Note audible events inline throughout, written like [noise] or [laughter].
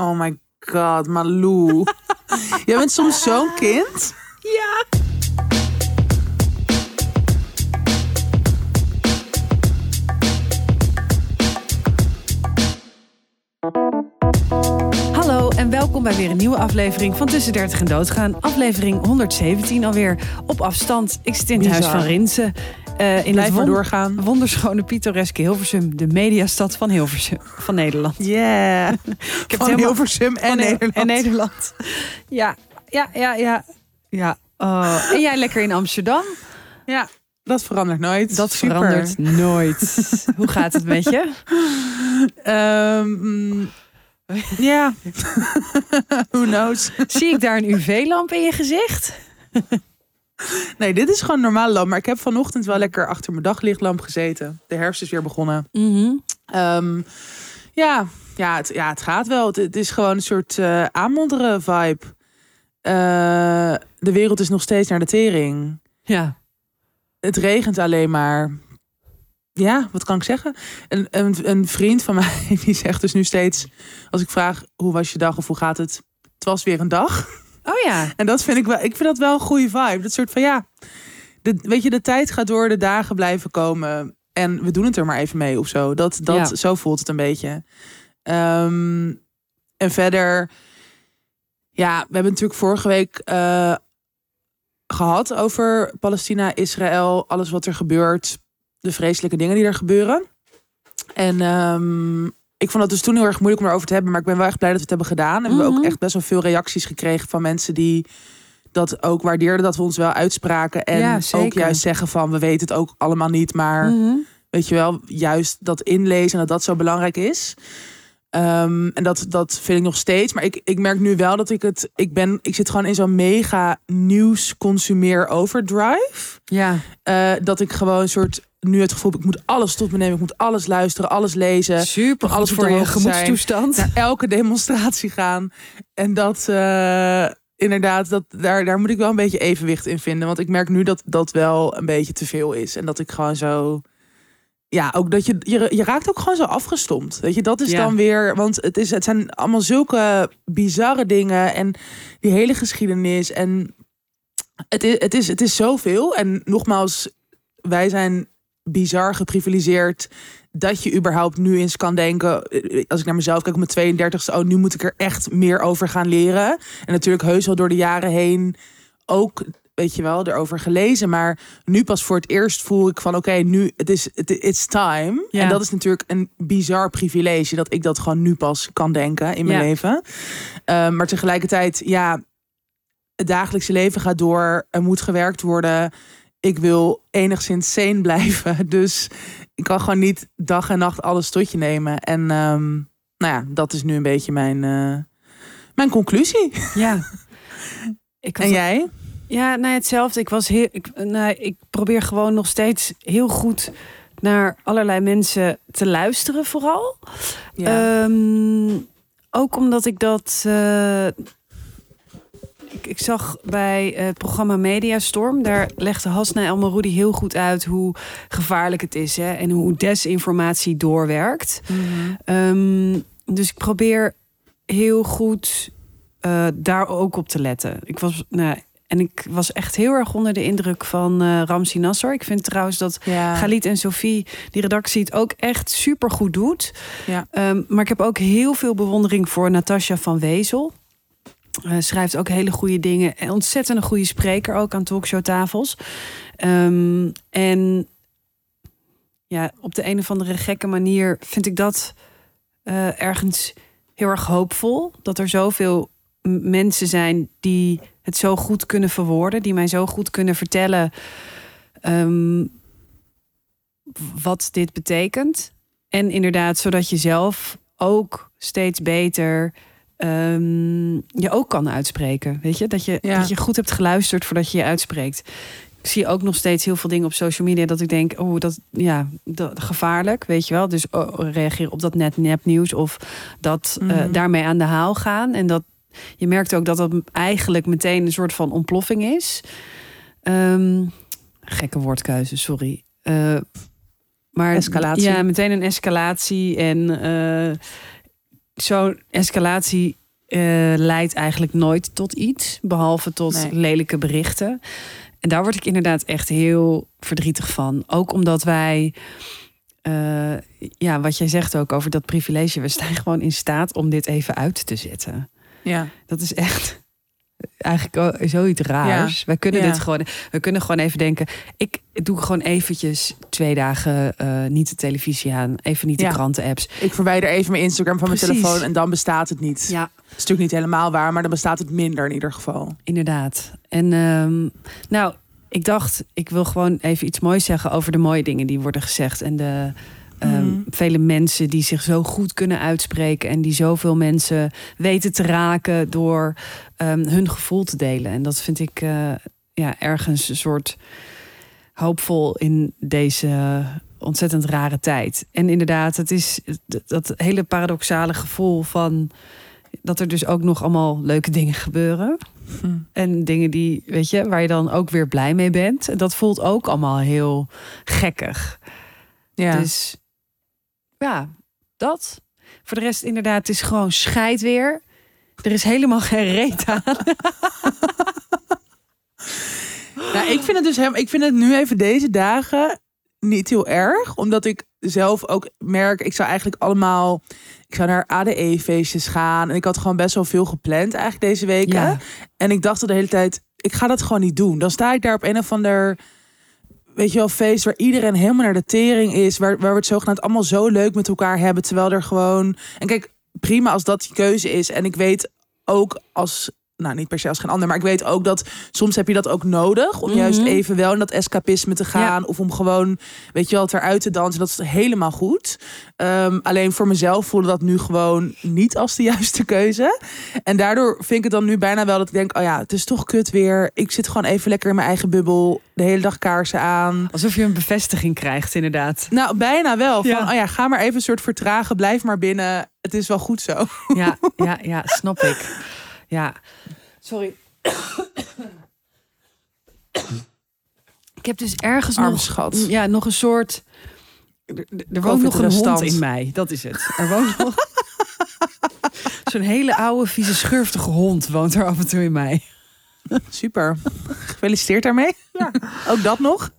Oh my god, Malou. [laughs] Jij bent soms zo'n kind. Ja. Hallo en welkom bij weer een nieuwe aflevering van Tussen 30 en Doodgaan. Aflevering 117 alweer op afstand. Ik zit in het Bizar. huis van Rinsen. Eh, in het won- doorgaan. wonderschone pittoreske Hilversum. De mediastad van Hilversum. Van Nederland. [laughs] Yeah. [laughs] Ik heb Van helemaal- Hilversum en van Nederland. En Nederland. Ja, ja, ja, ja. ja. Oh. En jij lekker in Amsterdam? Ja, dat verandert nooit. Dat Super. verandert nooit. [laughs] Hoe gaat het met je? Ehm, mm, Ja. Who knows? Zie ik daar een UV-lamp in je gezicht? Nee, dit is gewoon normaal lamp. Maar ik heb vanochtend wel lekker achter mijn daglichtlamp gezeten. De herfst is weer begonnen. Ehm, ja, ja, het, ja, het gaat wel. Het, het is gewoon een soort eh aanmodderen vibe. Eh, de wereld is nog steeds naar de tering. Ja. Het regent alleen maar. Ja, wat kan ik zeggen? Een, een, een vriend van mij [laughs] die zegt dus nu steeds... als ik vraag hoe was je dag of hoe gaat het? Het was weer een dag. Oh ja. En dat vind ik wel, ik vind dat wel een goede vibe. Dat soort van ja, de, weet je, de tijd gaat door, de dagen blijven komen. En we doen het er maar even mee of zo. Dat, dat, Ja. Zo voelt het een beetje. Ehm, en verder, ja, we hebben natuurlijk vorige week eh, gehad over Palestina, Israël, alles wat er gebeurt, de vreselijke dingen die er gebeuren. En ehm, ik vond dat dus toen heel erg moeilijk om erover te hebben, maar ik ben wel echt blij dat we het hebben gedaan. En we hebben Mhm. ook echt best wel veel reacties gekregen van mensen die dat ook waardeerden dat we ons wel uitspraken. En Ja, ook juist zeggen van we weten het ook allemaal niet, maar Mhm. weet je wel, juist dat inlezen en dat dat zo belangrijk is. Ehm, en dat, dat vind ik nog steeds. Maar ik, ik merk nu wel dat ik het. Ik ben. Ik zit gewoon in zo'n mega nieuws consumeer overdrive. Ja. Eh, dat ik gewoon een soort. Nu het gevoel ik moet alles tot me nemen. Ik moet alles luisteren, alles lezen. Super alles voor je gemoedstoestand. Naar elke demonstratie gaan. En dat. eh, inderdaad, dat, daar, daar moet ik wel een beetje evenwicht in vinden. Want ik merk nu dat dat wel een beetje te veel is. En dat ik gewoon zo. Ja, ook dat je, je, je raakt ook gewoon zo afgestompt. Weet je, dat is Ja. dan weer. Want het, is, het zijn allemaal zulke bizarre dingen. En die hele geschiedenis. En het is, het is, het is zoveel. En nogmaals, wij zijn bizar geprivilegeerd. Dat je überhaupt nu eens kan denken. eh, Als ik naar mezelf kijk op mijn 32e. Oh, nu moet ik er echt meer over gaan leren. En natuurlijk heus wel door de jaren heen ook weet je wel, erover gelezen. Maar nu pas voor het eerst voel ik van oké, nu het is it's time. Ja. En dat is natuurlijk een bizar privilege dat ik dat gewoon nu pas kan denken in mijn Ja. leven. Ehm, maar tegelijkertijd, ja, het dagelijkse leven gaat door. Er moet gewerkt worden. Ik wil enigszins sane [laughs] blijven. Dus ik kan gewoon niet dag en nacht alles tot je nemen. En ehm, nou ja, dat is nu een beetje mijn, eh, mijn conclusie. Ja. [laughs] Ik En jij? Ja, nou hetzelfde. Ik was heel. Ik, nou, ik probeer gewoon nog steeds heel goed naar allerlei mensen te luisteren, vooral. Ehm, ook omdat ik dat. eh, ik, ik zag bij het programma Mediastorm, daar legde Hasna El Maroudi heel goed uit hoe gevaarlijk het is hè, en hoe desinformatie doorwerkt. Mhm. Ehm, dus ik probeer heel goed eh, daar ook op te letten. Ik was, nou, en ik was echt heel erg onder de indruk van eh Ramsi Nasser. Ik vind trouwens dat ja. Galit en Sophie, die redactie, het ook echt super goed doet. Ja. Ehm, maar ik heb ook heel veel bewondering voor Natasja van Wezel. Eh, schrijft ook hele goede dingen. En ontzettend een goede spreker ook aan talkshowtafels. Ehm, en ja, op de een of andere gekke manier vind ik dat eh, ergens heel erg hoopvol. Dat er zoveel mensen zijn die het zo goed kunnen verwoorden. Die mij zo goed kunnen vertellen ehm, wat dit betekent. En inderdaad, zodat je zelf ook steeds beter ehm, je ook kan uitspreken. Weet je? Dat, je Ja. dat je goed hebt geluisterd voordat je je uitspreekt. Ik zie ook nog steeds heel veel dingen op social media dat ik denk, oh, dat ja, dat, gevaarlijk, weet je wel. Dus oh, reageer op dat net nepnieuws of dat eh, Mhm. daarmee aan de haal gaan. En dat je merkt ook dat dat eigenlijk meteen een soort van ontploffing is. Ehm, gekke woordkeuze, sorry. Eh, maar Escalatie. Ja, meteen een escalatie. En eh, zo'n escalatie eh, leidt eigenlijk nooit tot iets, behalve tot Nee. lelijke berichten. En daar word ik inderdaad echt heel verdrietig van. Ook omdat wij, eh, ja, wat jij zegt ook over dat privilege, we staan gewoon in staat om dit even uit te zetten. Ja. Dat is echt eigenlijk zoiets raars. Wij kunnen Ja. dit gewoon. We kunnen gewoon even denken. Ik doe gewoon eventjes twee dagen eh, niet de televisie aan, even niet de Ja. kranten-apps. Ik verwijder even mijn Instagram van mijn telefoon en dan bestaat het niet. Ja, Dat is natuurlijk niet helemaal waar, maar dan bestaat het minder in ieder geval. inderdaad. En ehm, nou, ik dacht, ik wil gewoon even iets moois zeggen over de mooie dingen die worden gezegd en de ehm, Mhm. vele mensen die zich zo goed kunnen uitspreken en die zoveel mensen weten te raken door ehm, hun gevoel te delen. En dat vind ik eh, ja, ergens een soort hoopvol in deze ontzettend rare tijd. En inderdaad, het is dat- hele paradoxale gevoel van dat er dus ook nog allemaal leuke dingen gebeuren. Hm. En dingen die, weet je, waar je dan ook weer blij mee bent. En dat voelt ook allemaal heel gekkig. Ja. Dus ja, dat. Voor de rest inderdaad, het is gewoon scheid weer. Er is helemaal geen reet aan. [laughs] Nou, ik vind het dus helemaal. Ik vind het nu even deze dagen niet heel erg, omdat ik zelf ook merk. Ik zou eigenlijk allemaal. Ik zou naar ADE-feestjes gaan en ik had gewoon best wel veel gepland eigenlijk deze week. Ja. En ik dacht de hele tijd, ik ga dat gewoon niet doen. Dan sta ik daar op een of ander, weet je wel, feest waar iedereen helemaal naar de tering is, waar, waar we het zogenaamd allemaal zo leuk met elkaar hebben, terwijl er gewoon. En kijk, prima als dat je keuze is. En ik weet ook als nou niet per se als geen ander, maar ik weet ook dat soms heb je dat ook nodig om juist Mhm. even wel in dat escapisme te gaan of om gewoon, weet je wel, eruit te dansen. Dat is helemaal goed. Ehm, alleen voor mezelf voelde dat nu gewoon niet als de [laughs] juiste keuze. En daardoor vind ik het dan nu bijna wel dat ik denk, oh ja, het is toch kut weer. Ik zit gewoon even lekker in mijn eigen bubbel, de hele dag kaarsen aan. Alsof je een bevestiging krijgt, inderdaad. Nou, bijna wel. Van, Ja. oh ja, ga maar even een soort vertragen, blijf maar binnen. Het is wel goed zo. Ja, [laughs] ja, ja, snap ik. Ja. Sorry. Ik heb dus ergens Arm nog, schat. ja, nog een soort. Er, woont nog een hond in mij. Dat is het. Er woont nog. Zo'n hele oude, vieze, schurftige hond woont er af en toe in mij. Super. Gefeliciteerd daarmee. Ook dat nog.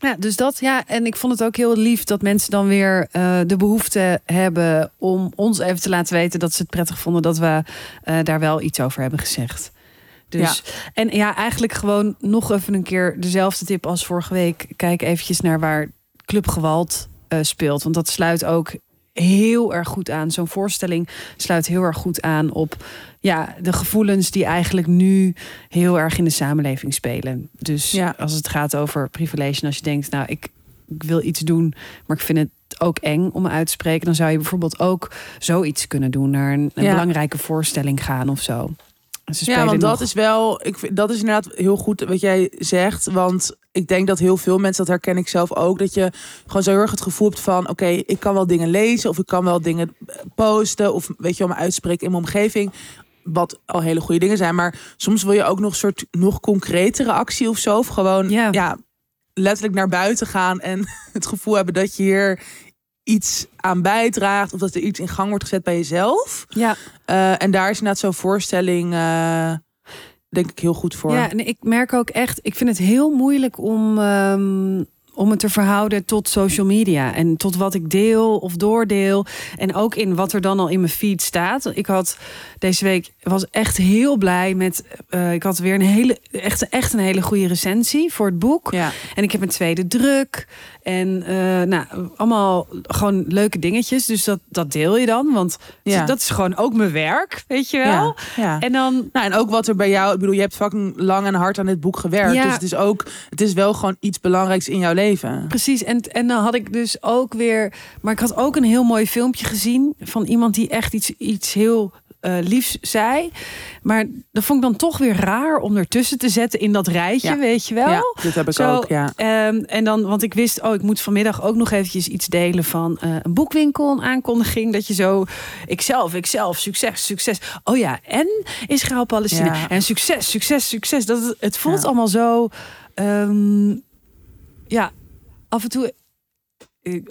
Ja, dus dat ja. En ik vond het ook heel lief dat mensen dan weer eh, de behoefte hebben om ons even te laten weten dat ze het prettig vonden dat we eh, daar wel iets over hebben gezegd. Dus en ja, eigenlijk gewoon nog even een keer dezelfde tip als vorige week. Kijk eventjes naar waar Club Gewalt eh, speelt, want dat sluit ook heel erg goed aan. Zo'n voorstelling sluit heel erg goed aan op ja, de gevoelens die eigenlijk nu heel erg in de samenleving spelen. Dus Ja. als het gaat over privilege, en als je denkt, nou, ik, ik wil iets doen, maar ik vind het ook eng om uit te spreken, dan zou je bijvoorbeeld ook zoiets kunnen doen, naar een, een Ja. belangrijke voorstelling gaan of zo. Ja, want dat nog- is wel, ik vind, dat is inderdaad heel goed wat jij zegt. Want ik denk dat heel veel mensen, dat herken ik zelf ook, dat je gewoon zo heel erg het gevoel hebt van: oké, ik kan wel dingen lezen of ik kan wel dingen posten of weet je wel, me uitspreken in mijn omgeving. Wat al hele goede dingen zijn. Maar soms wil je ook nog een soort nog concretere actie of zo. Of gewoon Ja. ja. letterlijk naar buiten gaan en [laughs] het gevoel hebben dat je hier iets aan bijdraagt. Of dat er iets in gang wordt gezet bij jezelf. Ja, Eh, en daar is inderdaad zo'n voorstelling, eh, denk ik, heel goed voor. Ja, en ik merk ook echt, ik vind het heel moeilijk om, ehm, om het te verhouden tot social media en tot wat ik deel of doordeel. En ook in wat er dan al in mijn feed staat. Ik had deze week was echt heel blij met. eh, ik had weer een hele, echt, echt een hele goede recensie voor het boek. Ja. En ik heb een tweede druk. En eh, nou, allemaal gewoon leuke dingetjes. Dus dat, dat deel je dan. Want Ja. dat is gewoon ook mijn werk, weet je wel. Ja, ja. En dan Nou, en ook wat er bij jou, ik bedoel, je hebt fucking lang en hard aan dit boek gewerkt. Dus het is ook, het is wel gewoon iets belangrijks in jouw leven. Precies, en, en dan had ik dus ook weer. Maar ik had ook een heel mooi filmpje gezien van iemand die echt iets, iets heel eh, liefs zei. Maar dat vond ik dan toch weer raar om ertussen te zetten in dat rijtje, Ja. weet je wel. Ja, dit heb ik Zo, ook, ja. ehm, en dan, want ik wist, oh, ik moet vanmiddag ook nog eventjes iets delen van eh, een boekwinkel, een aankondiging. Dat je zo, ikzelf, ikzelf, succes, succes. Oh ja, en Israël, Palestina. Ja. En succes, succes, succes. Dat, het- voelt allemaal zo, ehm, ja, af en toe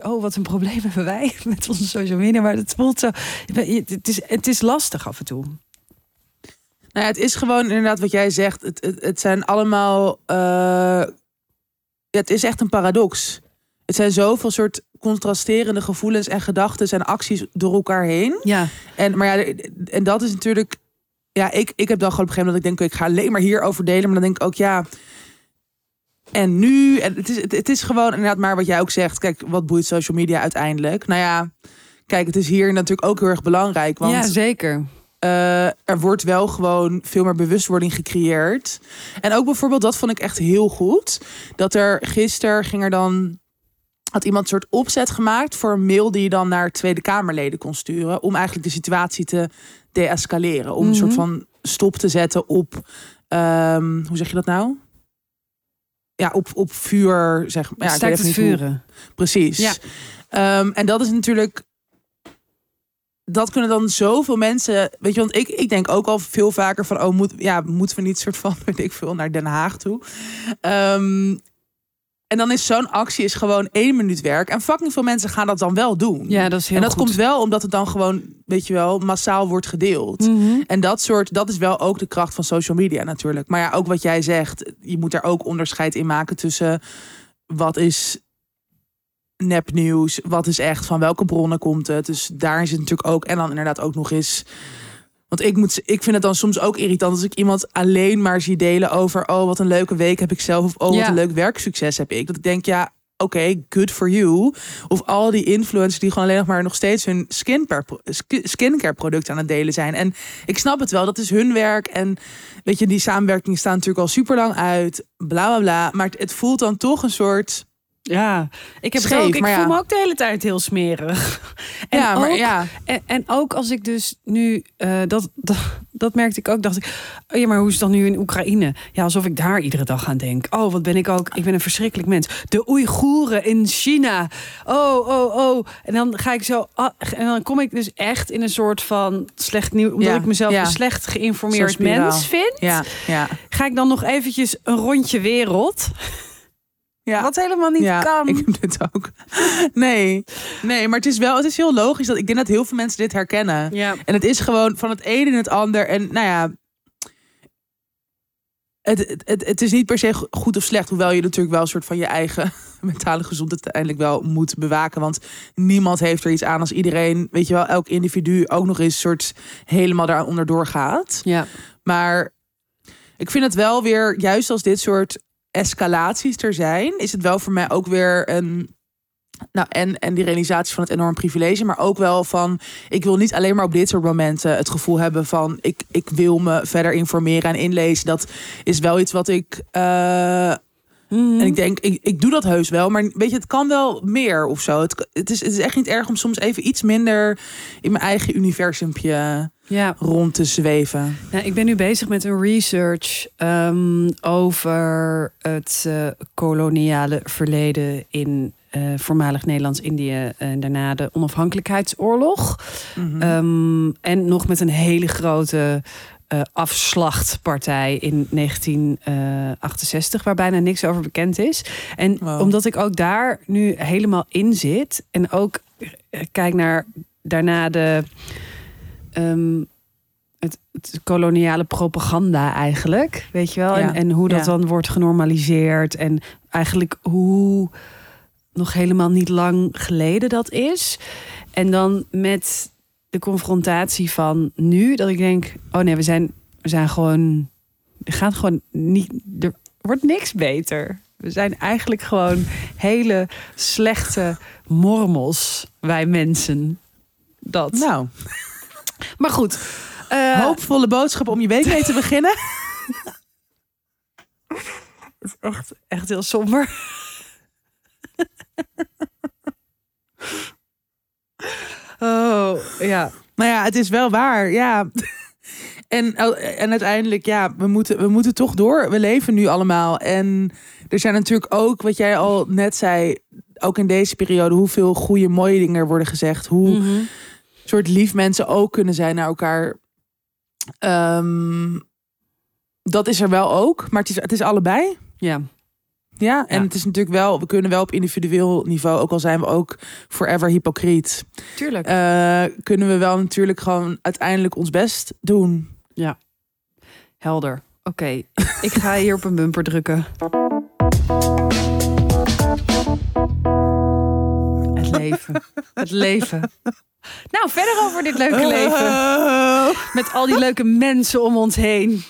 oh, wat een probleem [laughs] hebben wij met onze social media. Maar het voelt zo. Het is, het is lastig af en toe. Nou ja, het is gewoon inderdaad wat jij zegt. Het, het, het zijn allemaal. Uh, het is echt een paradox. Het zijn zoveel soort contrasterende gevoelens en gedachten en acties door elkaar heen. Ja. En, maar ja, en dat is natuurlijk. Ja, ik, ik heb dan gewoon op een gegeven moment dat ik denk, ik ga alleen maar hierover delen. Maar dan denk ik ook, ja. En nu, en het, is, het, is gewoon inderdaad maar wat jij ook zegt. Kijk, wat boeit social media uiteindelijk? Nou ja, kijk, het is hier natuurlijk ook heel erg belangrijk. Want, ja, zeker. Uh, er wordt wel gewoon veel meer bewustwording gecreëerd. En ook bijvoorbeeld, dat vond ik echt heel goed. Dat er gisteren ging er dan had iemand een soort opzet gemaakt voor een mail die je dan naar Tweede Kamerleden kon sturen. Om eigenlijk de situatie te deescaleren. Om een soort mhm. van stop te zetten op. Um, hoe zeg je dat nou? Ja, op, op vuur, zeg maar. Ja, het vuren. Precies. Ja. Um, en dat is natuurlijk dat kunnen dan zoveel mensen. Weet je, want ik, ik denk ook al veel vaker van: oh, moet, ja, moeten we niet soort van, [laughs] weet ik veel, naar Den Haag toe. Um, en dan is zo'n actie is gewoon één minuut werk. En fucking veel mensen gaan dat dan wel doen. Ja, dat is heel En dat goed. komt wel omdat het dan gewoon, weet je wel, massaal wordt gedeeld. Mhm. En dat soort, dat is wel ook de kracht van social media natuurlijk. Maar ja, ook wat jij zegt, je moet daar ook onderscheid in maken tussen wat is nepnieuws, wat is echt, van welke bronnen komt het. Dus daar is het natuurlijk ook. En dan inderdaad ook nog eens want ik, moet, ik vind het dan soms ook irritant als ik iemand alleen maar zie delen over... oh, wat een leuke week heb ik zelf. Of oh, wat een leuk werksucces heb ik. Dat ik denk, ja, oké, good for you. Of al die influencers die gewoon alleen nog maar nog steeds hun skincare, skincare product aan het delen zijn. En ik snap het wel, dat is hun werk. En weet je, die samenwerking staat natuurlijk al super lang uit. Bla bla bla. Maar het voelt dan toch een soort ja, ik heb Scheef, ook. Ik voel me ook de hele tijd heel smerig. [laughs] En ja, maar ook, ja. En, en, ook als ik dus nu uh, dat, dat, dat merkte ik ook, dacht ik, oh ja, maar hoe is het dan nu in Oekraïne? Ja, alsof ik daar iedere dag aan denk. Oh, wat ben ik ook? Ik ben een verschrikkelijk mens. De Oeigoeren in China. Oh, oh, oh. En dan ga ik zo, ah, en dan kom ik dus echt in een soort van slecht nieuws, omdat ik mezelf een slecht geïnformeerd mens vind. Ja, ja. Ga ik dan nog eventjes een rondje wereld. Ja. Wat helemaal niet ja, kan. Ik heb dit ook. [laughs] Nee, nee, maar het is wel, het is heel logisch dat ik denk dat heel veel mensen dit herkennen. Ja. En het is gewoon van het een in het ander. En nou ja, het, het, het is niet per se goed of slecht. Hoewel je natuurlijk wel een soort van je eigen [laughs] mentale gezondheid uiteindelijk wel moet bewaken. Want niemand heeft er iets aan als iedereen, weet je wel, elk individu ook nog eens soort helemaal daaronder doorgaat. Ja. Maar ik vind het wel weer, juist als dit soort escalaties er zijn, is het wel voor mij ook weer een. Nou, en, en die realisatie van het enorm privilege, maar ook wel van. Ik wil niet alleen maar op dit soort momenten het gevoel hebben van. Ik, ik wil me verder informeren en inlezen. Dat is wel iets wat ik. Uh, En ik denk, ik, ik doe dat heus wel. Maar weet je, het kan wel meer of zo. Het, het, is, het is echt niet erg om soms even iets minder in mijn eigen universumpje ja. rond te zweven. Nou, ik ben nu bezig met een research um, over het uh, koloniale verleden in uh, voormalig Nederlands-Indië en daarna de onafhankelijkheidsoorlog. Mm -hmm. um, en nog met een hele grote uh, afslachtpartij in 1968, waar bijna niks over bekend is. En wow. omdat ik ook daar nu helemaal in zit en ook kijk naar daarna de um, het, het, koloniale propaganda eigenlijk, weet je wel? Ja. En, en, hoe dat ja. dan wordt genormaliseerd. En eigenlijk hoe nog helemaal niet lang geleden dat is. En dan met de confrontatie van nu, dat ik denk: oh nee, we zijn, we zijn gewoon. Er gaat gewoon niet. Er wordt niks beter. We zijn eigenlijk gewoon hele slechte mormels, wij mensen. Dat. Nou. Maar goed. Uh, Hoopvolle boodschap om je week mee te beginnen. [laughs] Het is echt, echt heel somber. oh, ja. Nou ja, het is wel waar. Ja. En, en uiteindelijk, ja, we moeten, we moeten toch door. We leven nu allemaal. En er zijn natuurlijk ook, wat jij al net zei, ook in deze periode, hoeveel goede, mooie dingen er worden gezegd. Hoe. Mm -hmm soort lief mensen ook kunnen zijn naar elkaar. Um, dat is er wel ook, maar het is, het is allebei. Ja. Ja, en Ja. het is natuurlijk wel, we kunnen wel op individueel niveau, ook al zijn we ook forever hypocriet, Tuurlijk. eh, kunnen we wel natuurlijk gewoon uiteindelijk ons best doen. Helder. Oké, ik ga hier op een bumper drukken. Het leven. Het leven. Nou, verder over dit leuke leven. Met al die leuke mensen om ons heen.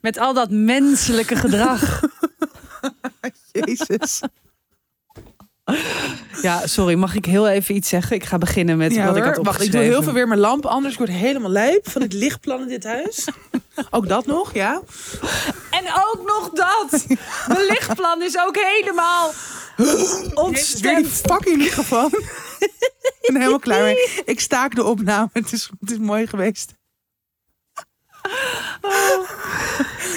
Met al dat menselijke gedrag. Jezus. Ja, sorry, mag ik heel even iets zeggen? Ik ga beginnen met Ja, wat ik had Wacht, ik opgeschreven. doe heel veel weer mijn lamp, anders word ik helemaal lijp van het lichtplan in dit huis. ook dat nog, ja. En ook nog dat. De lichtplan is ook helemaal Jezus, weer ontstemd. die fucking microfoon. Ik ben er helemaal klaar mee. Ik staak de opname. Het is, het is mooi geweest.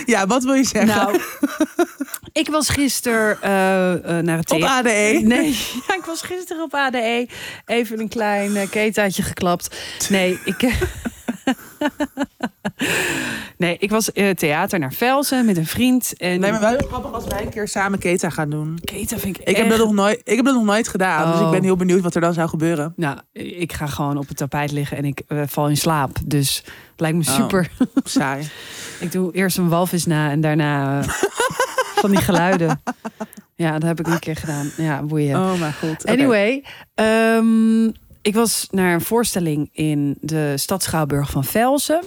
Ja, wat wil je zeggen? Nou, ik was gisteren eh, eh, naar het Op thea- ADE? Nee, [laughs] ja, ik was gisteren op ADE. Even een klein uh, ketaatje geklapt. Nee, ik. [laughs] [laughs] nee, ik was uh, theater naar Velsen met een vriend. En Nee, maar wel heel grappig als wij een keer samen Keta gaan doen. Keta vind ik Ik heb, dat nog nooit, ik heb dat nog nooit gedaan, dus ik Oh. ben heel benieuwd wat er dan zou gebeuren. Nou, ik ga gewoon op het tapijt liggen en ik eh, val in slaap. Dus het lijkt me Oh. super. [laughs] Saai. Ik doe eerst een walvis na en daarna eh, van die geluiden. Ja, dat heb ik een keer gedaan. Ja, boeien. Oh, maar goed. Anyway, ehm, ik was naar een voorstelling in de stad Schouwburg van Velsen.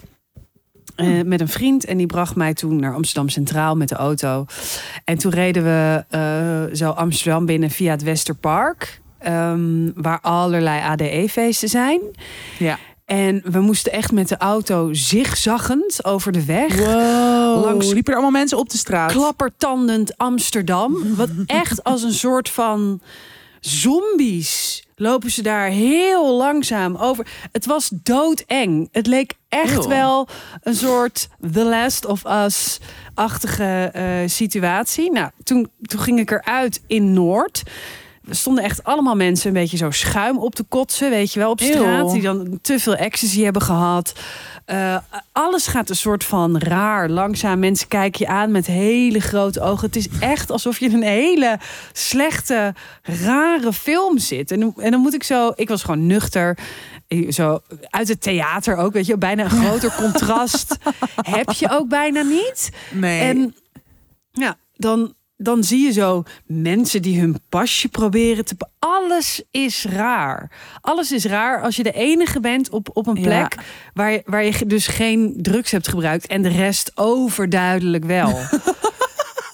eh, met een vriend en die bracht mij toen naar Amsterdam Centraal met de auto. En toen reden we eh, zo Amsterdam binnen via het Westerpark. ehm, waar allerlei ADE-feesten zijn. Ja. En we moesten echt met de auto zigzaggend over de weg. Wow. Langs- Liepen er allemaal mensen op de straat? klappertandend Amsterdam. Wat [laughs] echt als een soort van zombies lopen ze daar heel langzaam over. Het was doodeng. Het leek echt wel een soort The Last of Us-achtige eh, situatie. Nou, toen, toen ging ik eruit in Noord. Er stonden echt allemaal mensen een beetje zo schuim op te kotsen, weet je wel, op Eeuw. straat. Die dan te veel ecstasy hebben gehad. Eh, alles gaat een soort van raar, langzaam. Mensen kijken je aan met hele grote ogen. Het is echt alsof je in een hele slechte, rare film zit. En, dan- en dan moet ik zo... Ik was gewoon nuchter. Eh, Zo uit het theater ook, weet je. Bijna een groter [laughs] contrast heb je ook bijna niet. Nee. En ja, dan, dan zie je zo mensen die hun pasje proberen te... Alles is raar. Alles is raar als je de enige bent op, op een Ja. plek... Waar, je, waar je dus geen drugs hebt gebruikt... en de rest overduidelijk wel. [laughs]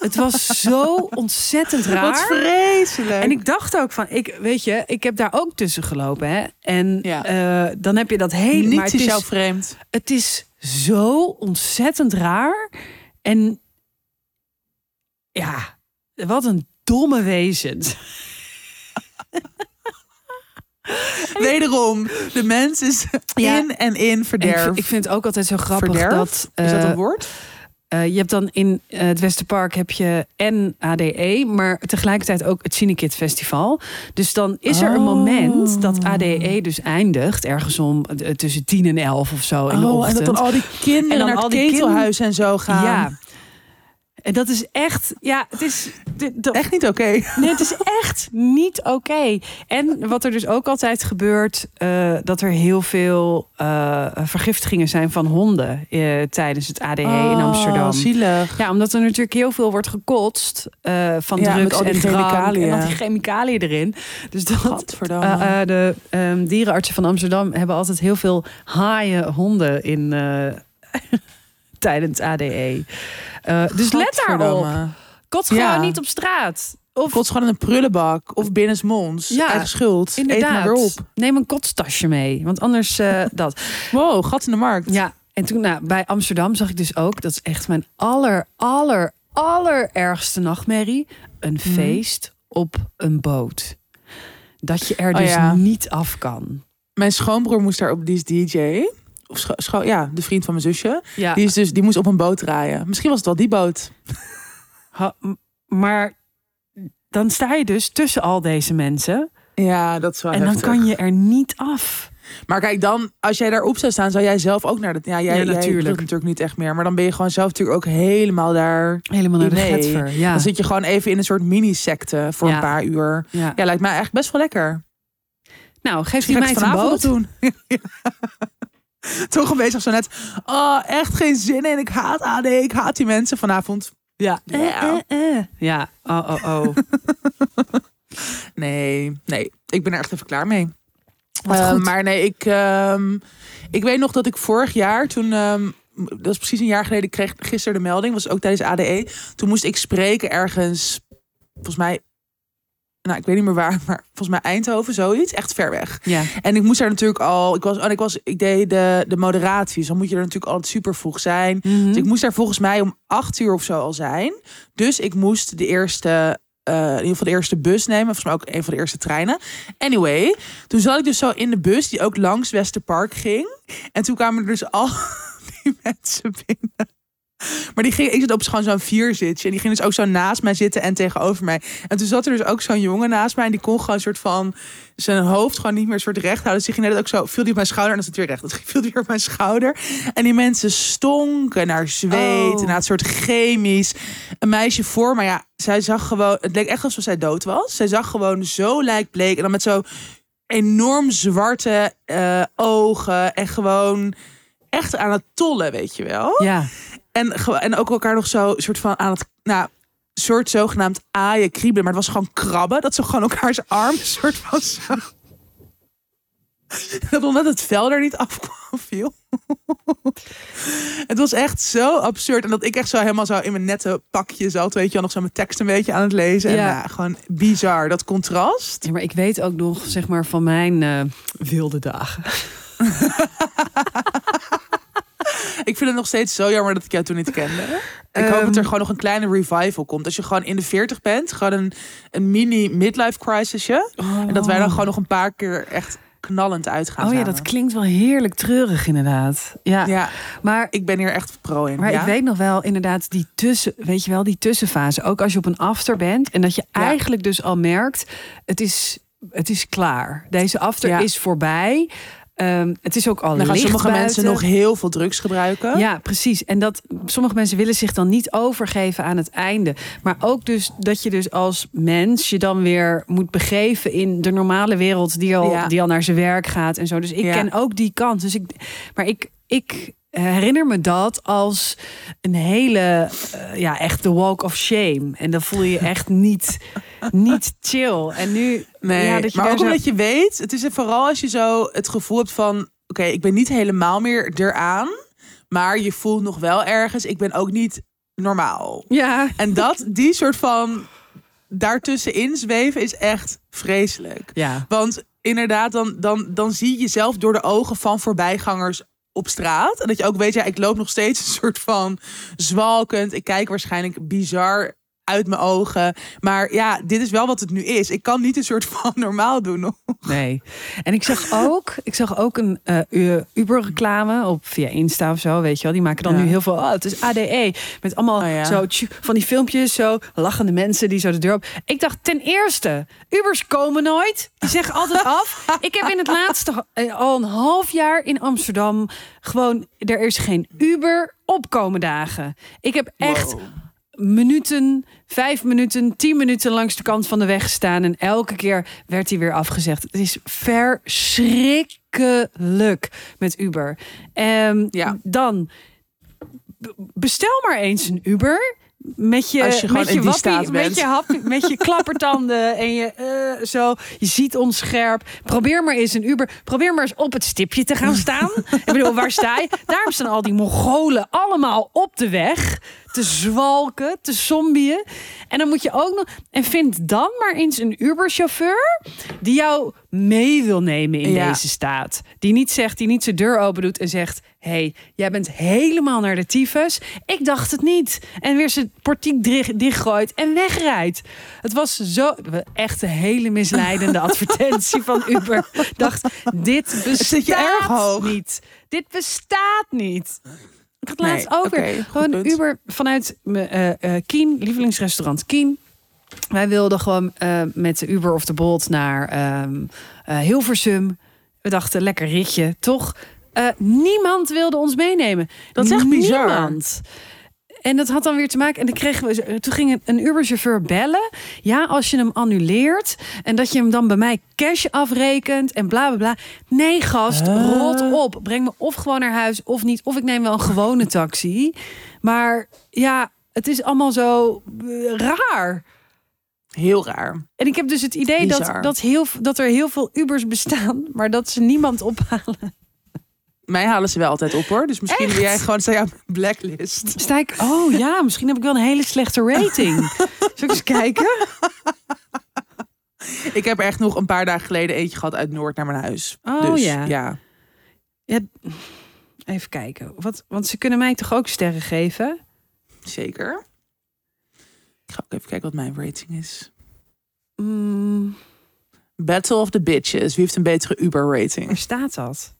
Het was zo ontzettend raar. Wat vreselijk. En ik dacht ook van, ik, weet je, ik heb daar ook tussen gelopen. Hè? En Ja. eh, dan heb je dat hele... maar het is is- jou vreemd. het is zo ontzettend raar. En ja, wat een domme wezens. [laughs] Wederom, de mens is Ja. in en in En ik, verderf. vind- ik vind het ook altijd zo grappig Verderf? dat... is dat eh, een woord? eh, je hebt dan in eh, het Westerpark heb je en ADE, maar tegelijkertijd ook het Cinekit Festival. Dus dan is er een Oh. moment dat ADE dus eindigt, ergens om eh, tussen 10 en 11 of zo in de Oh, en ochtend. dat dan al die kinderen En dan naar het ketelhuis en zo gaan. Ja. En dat is echt, ja, het is, dat, Echt niet oké. Nee, het is echt niet oké. En wat er dus ook altijd gebeurt, eh, dat er heel veel eh, vergiftigingen zijn van honden eh, tijdens het ADE in Amsterdam. Oh, zielig. Ja, omdat er natuurlijk heel veel wordt gekotst van Ja, drugs al die en chemicaliën. en al die chemicaliën erin. Dus dat de ehm, dierenartsen van Amsterdam hebben altijd heel veel haaien honden in tijdens ADE. Eh, dus let daarop. Kots gewoon Ja. niet op straat. Of Kots gewoon in een prullenbak of binnensmonds. Ja, Eigen schuld. Eet maar weer op. Neem een kotstasje mee. Want anders eh, [laughs] dat. Wow, gat in de markt. Ja, en toen nou, bij Amsterdam zag ik dus ook... dat is echt mijn aller, aller, allerergste nachtmerrie. Een Mhm. feest op een boot. Dat je er Oh dus ja. niet af kan. Mijn schoonbroer moest daar op, die is DJ. Of ja, de vriend van mijn zusje. Ja, Die, is dus, die moest op een boot rijden. Misschien was het wel die boot. [laughs] ha- maar dan sta je dus tussen al deze mensen... Ja, dat is wel en dan heftig. kan je er niet af. Maar kijk, dan, als jij daarop zou staan, zou jij zelf ook naar de... Ja, jij, Ja, natuurlijk. natuurlijk niet echt meer. Maar dan ben je gewoon zelf natuurlijk ook helemaal daar... Helemaal naar de getver. Ja. Dan zit je gewoon even in een soort mini-secte voor Ja. een paar uur. ja. Ja, lijkt mij echt best wel lekker. Nou, geef die een het vanavond doen. [laughs] [laughs] [laughs] Toch een beetje zo net... Oh, echt geen zin in. Ik haat AD. Ik haat die mensen vanavond. Ja. Ja. Eh, eh, eh. Ja, oh, oh, oh. [laughs] Nee, nee. Ik ben er echt even klaar mee. Maar nee, ik, ehm, ik weet nog dat ik vorig jaar, toen, ehm, dat was precies een jaar geleden, ik kreeg gisteren de melding, was ook tijdens ADE. Toen moest ik spreken ergens, volgens mij, nou ik weet niet meer waar, [laughs] maar volgens mij Eindhoven, zoiets, echt ver weg. Ja. En ik moest daar natuurlijk al, ik was, en ik was, ik deed de, de moderatie, dus dan moet je er natuurlijk altijd super vroeg zijn. Mhm. Dus ik moest daar volgens mij om acht uur of zo al zijn. Dus ik moest de eerste, eh, in ieder geval de eerste bus nemen. Volgens mij ook een van de eerste treinen. Anyway, toen zat ik dus zo in de bus die ook langs Westerpark ging. En toen kwamen er dus al [laughs] die mensen binnen. [laughs] Maar die ging, ik zat op gewoon zo'n vierzitje. En die ging dus ook zo naast mij zitten en tegenover mij. En toen zat er dus ook zo'n jongen naast mij. En die kon gewoon een soort van zijn hoofd gewoon niet meer een soort recht houden. Dus die ging net ook zo, viel die op mijn schouder. En dan zat hij weer recht. Dat viel die weer op mijn schouder. En die mensen stonken naar zweet. Oh. Naar het soort chemisch. Een meisje voor maar ja, zij zag gewoon... Het leek echt alsof zij dood was. Zij zag gewoon zo lijkbleek. En dan met zo enorm zwarte eh, ogen. En gewoon echt aan het tollen, weet je wel. Ja. En, en ook elkaar nog zo soort van aan het, nou, soort zogenaamd aaien, kriebelen. Maar het was gewoon krabben. Dat ze gewoon elkaars arm soort van zo. [laughs] Dat omdat het vel er niet afkwam viel. [laughs] het was echt zo absurd. En dat ik echt zo helemaal zo in mijn nette pakje zat. Weet je wel, nog zo mijn tekst een beetje aan het lezen. En Ja. ja, gewoon bizar. Dat contrast. Ja, maar ik weet ook nog, zeg maar, van mijn eh, wilde dagen. [laughs] Ik vind het nog steeds zo jammer dat ik jou toen niet kende. Ik hoop dat er Ehm. gewoon nog een kleine revival komt. Als je gewoon in de 40 bent. Gewoon een, een mini midlife crisisje. En dat wij dan gewoon nog een paar keer echt knallend uitgaan. Oh ja, samen. dat klinkt wel heerlijk treurig inderdaad. Ja, Ja, maar, ik ben hier echt pro in. maar ja? ik weet nog wel inderdaad die tussen, weet je wel, die tussenfase. Ook als je op een after bent en dat je Ja. eigenlijk dus al merkt, het is, het is klaar. Deze after is voorbij. Ehm, het is ook al Dan gaan sommige mensen nog heel veel drugs gebruiken. Ja, precies. En dat sommige mensen willen zich dan niet overgeven aan het einde. Maar ook dus dat je dus als mens je dan weer moet begeven in de normale wereld die al, Ja. die al naar zijn werk gaat en zo. Dus ik Ja. ken ook die kant. Dus ik, maar ik, ik herinner me dat als een hele, eh, ja, echt de walk of shame. En dan voel je echt niet, [laughs] niet chill. En nu, Nee, ja, dat je maar ook zo- omdat je weet, het is vooral als je zo het gevoel hebt van, oké, ik ben niet helemaal meer eraan, maar je voelt nog wel ergens, ik ben ook niet normaal. Ja, En dat, die soort van daartussenin zweven is echt vreselijk. ja. Want inderdaad, dan, dan, dan zie je jezelf door de ogen van voorbijgangers op straat. En dat je ook weet, ja, ik loop nog steeds een soort van zwalkend. Ik kijk waarschijnlijk bizar uit mijn ogen. Maar ja, dit is wel wat het nu is. Ik kan niet een soort [laughs] van normaal doen. nog. Nee. En ik zag ook, ik zag ook een eh, Uber-reclame op via Insta of zo, weet je wel. Die maken dan Ja. nu heel veel. Oh, het is ADE met allemaal Oh ja. zo van die filmpjes, zo lachende mensen die zo de deur op. Ik dacht ten eerste, Ubers komen nooit. Die zeggen altijd af. [laughs] Ik heb in het laatste eh, al een half jaar in Amsterdam gewoon er is geen Uber opkomen dagen. Ik heb echt Wow. Minuten, vijf minuten, tien minuten langs de kant van de weg gestaan. En elke keer werd hij weer afgezegd. Het is verschrikkelijk met Uber. Ehm, Ja. Dan bestel maar eens een Uber. Met je, Als je gewoon met je wappie, met je, hap, met je klappertanden en je eh, zo. Je ziet ons scherp. Probeer maar eens een Uber. Probeer maar eens op het stipje te gaan staan. [laughs] Ik bedoel, waar sta je? Daarom staan al die Mongolen allemaal op de weg. Te zwalken, te zombieën. En dan moet je ook nog... En vind dan maar eens een Uber-chauffeur... die jou mee wil nemen in Ja. deze staat. Die niet zegt, die niet zijn deur open doet en zegt... hey, jij bent helemaal naar de tyfus. Ik dacht het niet. En weer zijn portiek dicht- dichtgooit en wegrijdt. Het was zo... Echt een hele misleidende [laughs] advertentie van Uber. Dacht, dit je erg bestaat hoog. niet. Dit bestaat niet. Ik had Nee, laatst ook weer gewoon punt. Uber vanuit uh, uh, Kien, lievelingsrestaurant Kien. Wij wilden gewoon uh, met de Uber of de Bolt naar um, uh, Hilversum. We dachten, lekker ritje, toch? Eh, niemand wilde ons meenemen. Dat is echt bizar. En dat had dan weer te maken. En dan kregen we. Toen ging een Uberchauffeur bellen. Ja, als je hem annuleert. En dat je hem dan bij mij cash afrekent. En bla bla bla. Nee, gast, Huh? rot op. Breng me of gewoon naar huis of niet. Of ik neem wel een gewone taxi. Maar ja, het is allemaal zo eh, raar. Heel raar. En ik heb dus het idee dat, dat, heel, dat er heel veel Ubers bestaan. Maar dat ze niemand ophalen. Mij halen ze wel altijd op hoor. Dus misschien wil jij gewoon sta je op een blacklist. Sta ik, oh ja, misschien heb ik wel een hele slechte rating. Zal ik eens kijken? Ik heb er echt nog een paar dagen geleden eentje gehad uit Noord naar mijn huis. Oh dus, ja. ja. Even kijken. Wat, want ze kunnen mij toch ook sterren geven? Zeker. Ik ga ook even kijken wat mijn rating is. Mm, Battle of the Bitches. Wie heeft een betere Uber-rating? waar staat dat?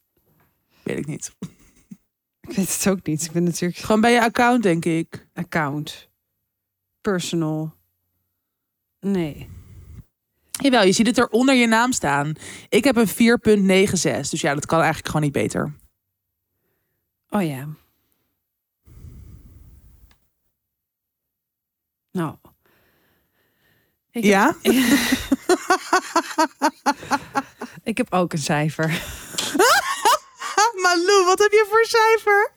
Weet ik niet. [laughs] Ik weet het ook niet. Ik ben natuurlijk Gewoon bij je account, denk ik. account. Personal. Nee. Jawel, je ziet het er onder je naam staan. Ik heb een 4.96. Dus ja, dat kan eigenlijk gewoon niet beter. Oh ja. Nou. Ik heb, Ja? [laughs] ik heb ook een cijfer. [laughs] Malou, wat heb je voor cijfer?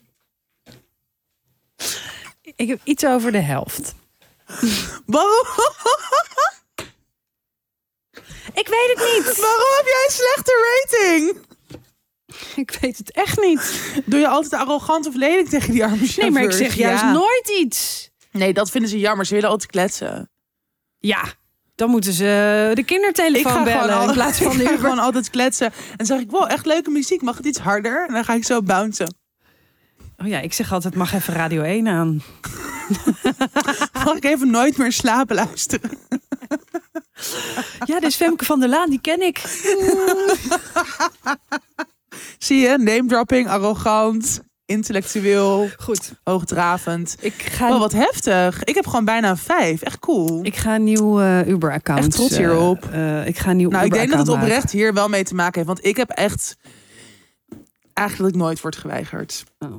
Ik heb iets over de helft. Waarom, Ik weet het niet. waarom heb jij een slechte rating? Ik weet het echt niet. Doe je altijd arrogant of lelijk tegen die arme chauffeurs? Nee, maar ik zeg juist Ja. nooit iets. Nee, dat vinden ze jammer. Ze willen altijd kletsen. Ja, dan moeten ze de kindertelefoon bellen al- in plaats van [laughs] ik ga Uber. gewoon altijd kletsen. En dan zeg ik, wow, echt leuke muziek. Mag het iets harder? En dan ga ik zo bouncen. Oh ja, ik zeg altijd, mag even Radio 1 aan. [laughs] Mag ik even nooit meer slapen luisteren? Ja, dus Femke van der Laan, die ken ik. [laughs] Zie je? Name dropping, arrogant, intellectueel, Goed, hoogdravend. ik ga, Oh, wat heftig. Ik heb gewoon bijna een vijf. Echt cool. ik ga een nieuw eh, Uber-account. Echt trots eh, hierop. eh, ik ga een nieuw nou, ik denk dat het oprecht hier wel mee te maken heeft. Want ik heb echt eigenlijk nooit wordt geweigerd. Oh,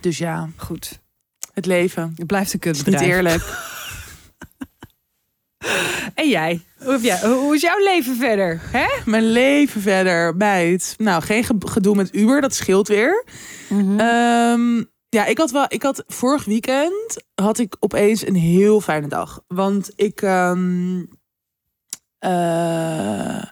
Dus ja, goed, het leven. het blijft een Is niet kutbedrijf. eerlijk. [laughs] En jij? Jij? hoe is jouw leven verder? Hè? Mijn leven verder, meid. Nou, geen ge- gedoe met Uber, dat scheelt weer. Mhm. Ehm, ja, ik had wel. Ik had vorig weekend had ik opeens een heel fijne dag. Want ik. ehm, eh,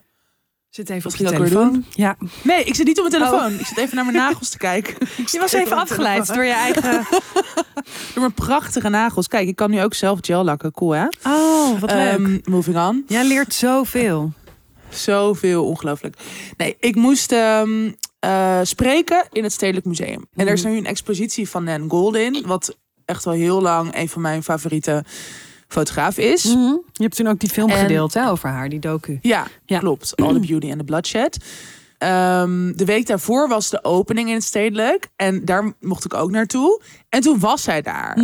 Zit even Wat op je telefoon. Ja. nee, ik zit niet op mijn telefoon. Ik zit even naar mijn [laughs] nagels te kijken. [laughs] Je was even afgeleid door je eigen... [laughs] Door mijn prachtige nagels. Kijk, ik kan nu ook zelf gel lakken. Cool, hè? Oh, wat leuk. Ehm, moving on. Jij leert zoveel. Zoveel, ongelooflijk. Nee, ik moest ehm, eh, spreken in het Stedelijk Museum. En er is nu een expositie van Nan Goldin. Wat echt al heel lang een van mijn favoriete fotograaf is. Je hebt toen ook die film En- gedeeld hè, over haar, die docu. Ja, Ja. klopt. All the Beauty and the Bloodshed. Ehm, de week daarvoor was de opening in het Stedelijk. En daar mocht ik ook naartoe. En toen was zij daar.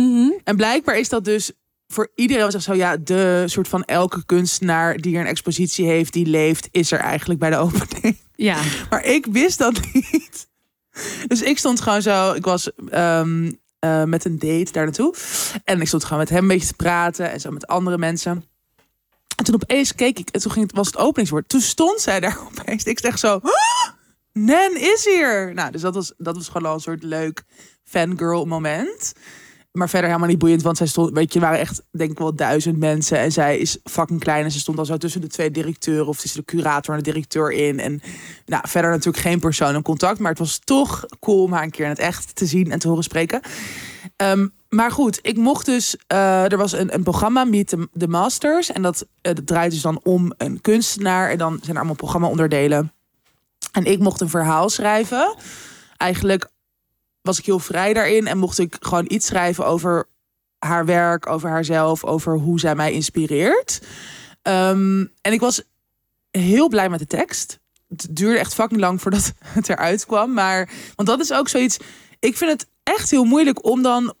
En blijkbaar is dat dus voor iedereen was echt zo ja, de soort van elke kunstenaar die er een expositie heeft, die leeft, is er eigenlijk bij de opening. Ja. [laughs] Maar ik wist dat niet. Dus ik stond gewoon zo. Ik was ehm, eh, met een date daar naartoe. En ik stond gewoon met hem een beetje te praten. En zo met andere mensen. En toen opeens keek ik. En toen ging het, was het openingswoord. Toen stond zij daar [laughs] opeens. Ik zeg zo. "Ah, Nan is hier. Nou, dus dat was, dat was gewoon al een soort leuk fangirl moment. Maar verder helemaal niet boeiend. Want zij stond, weet je, waren echt, denk ik wel duizend mensen. En zij is fucking klein. En ze stond al zo tussen de twee directeuren. Of tussen de curator en de directeur in. En nou, verder natuurlijk geen persoon in contact. Maar het was toch cool om haar een keer in het echt te zien en te horen spreken. Ehm, maar goed, ik mocht dus. eh, er was een, een programma, Meet the Masters. En dat, eh, dat draait dus dan om een kunstenaar. En dan zijn er allemaal programma-onderdelen. En ik mocht een verhaal schrijven. Eigenlijk was ik heel vrij daarin. En mocht ik gewoon iets schrijven over haar werk, over haarzelf, over hoe zij mij inspireert. Ehm, en ik was heel blij met de tekst. Het duurde echt fucking lang voordat [laughs] het eruit kwam. Maar, want dat is ook zoiets. Ik vind het echt heel moeilijk om dan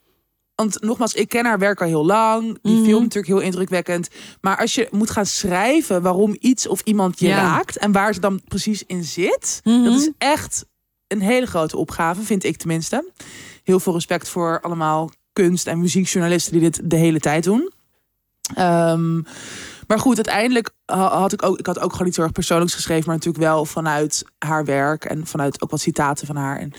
want nogmaals, ik ken haar werk al heel lang. Die Mhm. film natuurlijk heel indrukwekkend. Maar als je moet gaan schrijven waarom iets of iemand je Ja. raakt en waar ze dan precies in zit, Mhm. dat is echt een hele grote opgave, vind ik tenminste. Heel veel respect voor allemaal kunst- en muziekjournalisten die dit de hele tijd doen. Ehm, maar goed, uiteindelijk ha- had ik ook, ik had ook gewoon iets heel erg persoonlijks geschreven, maar natuurlijk wel vanuit haar werk en vanuit ook wat citaten van haar. En,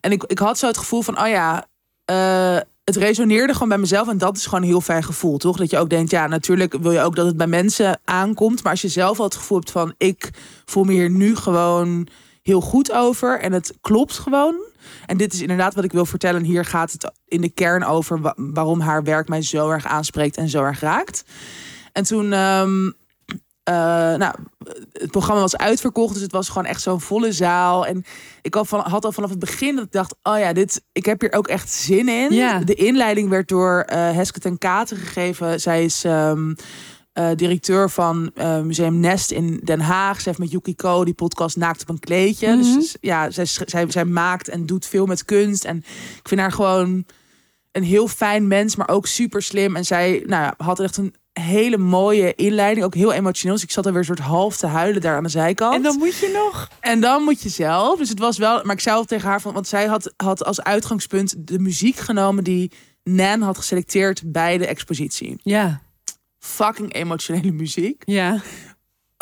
en ik, ik had zo het gevoel van, oh ja, eh, het resoneerde gewoon bij mezelf. En dat is gewoon een heel fijn gevoel, toch? Dat je ook denkt, ja, natuurlijk wil je ook dat het bij mensen aankomt. Maar als je zelf al het gevoel hebt van, ik voel me hier nu gewoon heel goed over. En het klopt gewoon. En dit is inderdaad wat ik wil vertellen. Hier gaat het in de kern over wa- waarom haar werk mij zo erg aanspreekt en zo erg raakt. En toen, ehm, eh, nou, het programma was uitverkocht, dus het was gewoon echt zo'n volle zaal. En ik had, van, had al vanaf het begin dat ik dacht, oh ja, dit, ik heb hier ook echt zin in. Ja. De inleiding werd door eh Heske ten Katen gegeven. Zij is ehm, eh, directeur van eh, Museum Nest in Den Haag. Ze heeft met Yukiko die podcast Naakt op een kleedje. Mhm. Dus ja, zij, zij, zij maakt en doet veel met kunst. En ik vind haar gewoon een heel fijn mens, maar ook super slim. En zij nou ja, had echt een hele mooie inleiding. Ook heel emotioneel. Dus ik zat alweer een soort half te huilen daar aan de zijkant. En dan moet je nog. En dan moet je zelf. Dus het was wel. Maar ik zei tegen haar van. Want zij had, had als uitgangspunt de muziek genomen die Nan had geselecteerd bij de expositie. Ja, Fucking emotionele muziek. ja.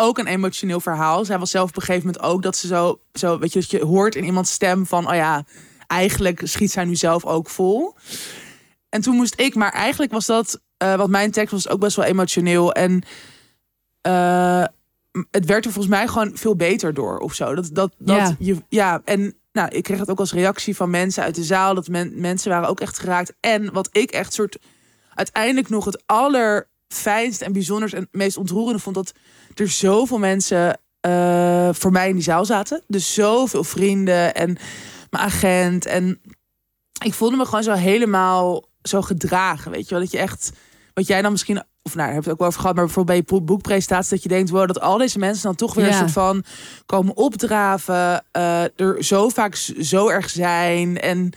Ook een emotioneel verhaal. Zij was zelf op een gegeven moment ook dat ze zo. zo weet je, dat je hoort in iemands stem van. Oh ja, eigenlijk schiet zij nu zelf ook vol. En toen moest ik. Maar eigenlijk was dat. eh want mijn tekst was ook best wel emotioneel. En. eh, het werd er volgens mij gewoon veel beter door of zo. Dat, dat, dat Ja. je, ja, en nou, ik kreeg het ook als reactie van mensen uit de zaal. Dat men, mensen waren ook echt geraakt. En wat ik echt soort uiteindelijk nog het allerfijnst en bijzonders en meest ontroerende vond dat er zoveel mensen eh, voor mij in die zaal zaten. Dus zoveel vrienden en mijn agent. En ik voelde me gewoon zo helemaal zo gedragen. Weet je wel, dat je echt, wat jij dan misschien, of nou, daar heb je het ook wel over gehad, maar bijvoorbeeld bij je boek- boekpresentatie, dat je denkt, wow, dat al deze mensen dan toch weer een soort van komen opdraven, eh, er zo vaak zo erg zijn en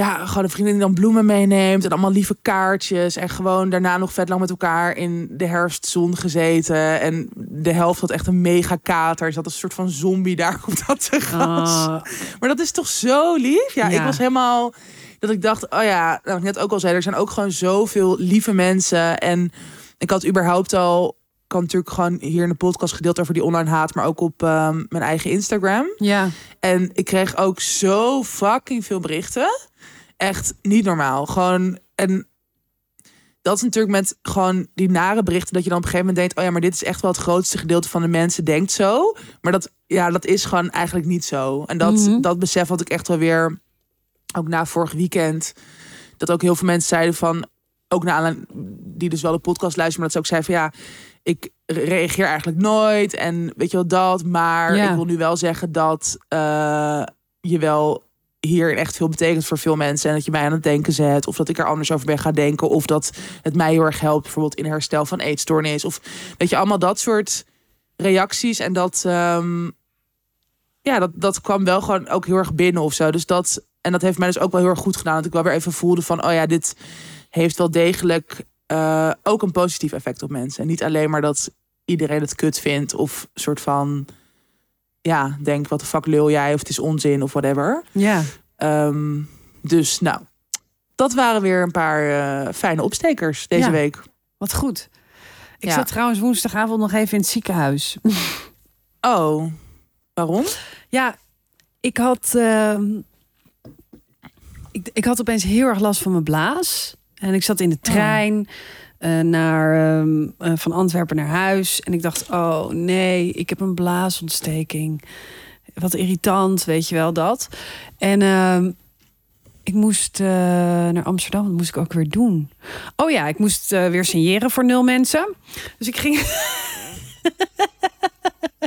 ja, gewoon een vriendin die dan bloemen meeneemt en allemaal lieve kaartjes en gewoon daarna nog vet lang met elkaar in de herfstzon gezeten en de helft had echt een mega kater, er zat een soort van zombie daar op dat terras. Oh, Maar dat is toch zo lief? Ja, Ja. ik was helemaal dat ik dacht, oh ja, nou, ik net ook al zei, er zijn ook gewoon zoveel lieve mensen en ik had überhaupt al had natuurlijk gewoon hier in de podcast gedeeld over die online haat, maar ook op ehm, mijn eigen Instagram. ja. En ik kreeg ook zo fucking veel berichten. Echt niet normaal. Gewoon. En dat is natuurlijk met gewoon die nare berichten. Dat je dan op een gegeven moment denkt: oh ja, maar dit is echt wel het grootste gedeelte van de mensen denkt zo. Maar dat, ja, dat is gewoon eigenlijk niet zo. En dat, Mhm. dat besef had ik echt wel weer. Ook na vorig weekend. Dat ook heel veel mensen zeiden van. Ook na die dus wel de podcast luisteren, maar dat ze ook zeiden van ja, ik reageer eigenlijk nooit. En weet je wel dat. Maar Ja. ik wil nu wel zeggen dat eh, je wel hier echt veel betekent voor veel mensen. En dat je mij aan het denken zet. Of dat ik er anders over ben gaan denken. Of dat het mij heel erg helpt. Bijvoorbeeld in herstel van eetstoornis. Of weet je, allemaal dat soort reacties. En dat, ehm, ja, dat, dat kwam wel gewoon ook heel erg binnen of zo. Dus dat, en dat heeft mij dus ook wel heel erg goed gedaan. Dat ik wel weer even voelde van, oh ja, dit heeft wel degelijk eh, ook een positief effect op mensen. En niet alleen maar dat iedereen het kut vindt. Of soort van, ja, denk wat de fuck lul jij. Of het is onzin of whatever. Ja. Ehm, dus nou, dat waren weer een paar eh, fijne opstekers deze Ja. week. Wat goed. Ik Ja. zat trouwens woensdagavond nog even in het ziekenhuis. [laughs] Oh, waarom? Ja, ik had, ehm, ik, ik had opeens heel erg last van mijn blaas. En ik zat in de trein eh, naar, ehm, eh, van Antwerpen naar huis. En ik dacht, oh nee, ik heb een blaasontsteking. Wat irritant, weet je wel dat. En ehm, ik moest eh, naar Amsterdam. Wat moest ik ook weer doen? Oh ja, ik moest weer signeren voor nul mensen. Dus ik ging... [laughs]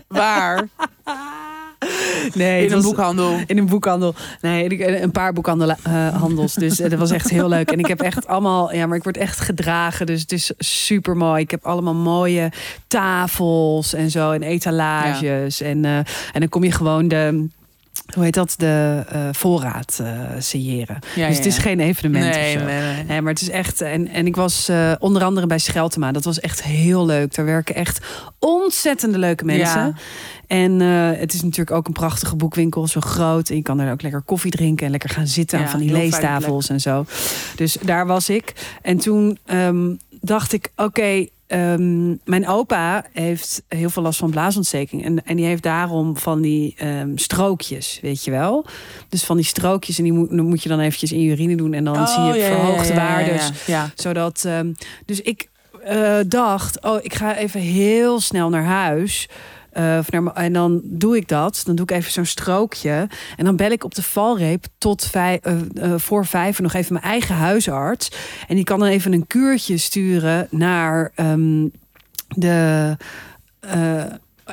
Waar? [laughs] [laughs] Nee, In een was- boekhandel. In een boekhandel. Nee, een paar boekhandels. dus eh, dat was echt heel leuk. En ik heb echt allemaal, ja, maar ik word echt gedragen. Dus het is super mooi. Ik heb allemaal mooie tafels en zo. En etalages. En, eh, en dan kom je gewoon de. hoe heet dat? De eh, voorraad uh, signeren. Ja, dus het is ja. geen evenement. Nee, nee, nee. Nee, maar het is echt. En, en ik was onder andere bij Scheltema. Dat was echt heel leuk. Daar werken echt ontzettende leuke mensen. En eh, het is natuurlijk ook een prachtige boekwinkel, zo groot. En je kan er ook lekker koffie drinken en lekker gaan zitten aan van die leestafels en zo. Dus daar was ik. En toen ehm, dacht ik, oké. ehm, mijn opa heeft heel veel last van blaasontsteking. En, en die heeft daarom van die ehm, strookjes, weet je wel. Dus van die strookjes. En die moet, je dan eventjes in je urine doen. En dan Oh, zie je ja, verhoogde ja, ja, waardes Ja, ja. zodat. dus ik eh, dacht, oh, ik ga even heel snel naar huis. Eh, naar, en dan doe ik dat. Dan doe ik even zo'n strookje. En dan bel ik op de valreep tot vijf, eh, eh, voor vijf nog even mijn eigen huisarts. En die kan dan even een kuurtje sturen naar ehm, de.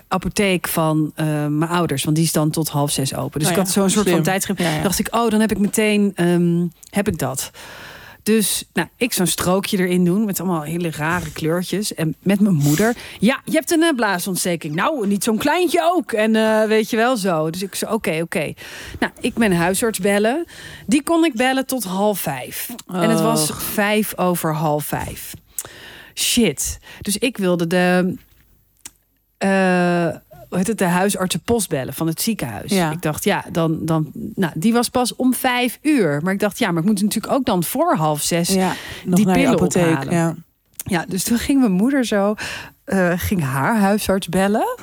apotheek van mijn ouders, want die is dan tot half zes open. Dus Oh ik had zo'n soort van tijdschrift. Ja, ja. dacht ik, oh, dan heb ik meteen ehm, heb ik dat. Dus nou, ik zo'n strookje erin doen met allemaal hele rare kleurtjes. En met mijn moeder. Ja, je hebt een eh, blaasontsteking. Nou, niet zo'n kleintje ook. En eh, weet je wel zo. Dus ik zei, oké, oké. Nou, ik mijn huisarts bellen. Die kon ik bellen tot half vijf. En het was vijf over half vijf. Shit. Dus ik wilde de... eh, heet het, de huisartsenpost bellen van het ziekenhuis. Ja. Ik dacht, ja, dan, dan, nou, die was pas om vijf uur. Maar ik dacht, ja, maar ik moet natuurlijk ook dan voor half zes. Ja, Ja, die pillen apotheek. ophalen. Ja. dus toen ging mijn moeder zo, eh, ging haar huisarts bellen.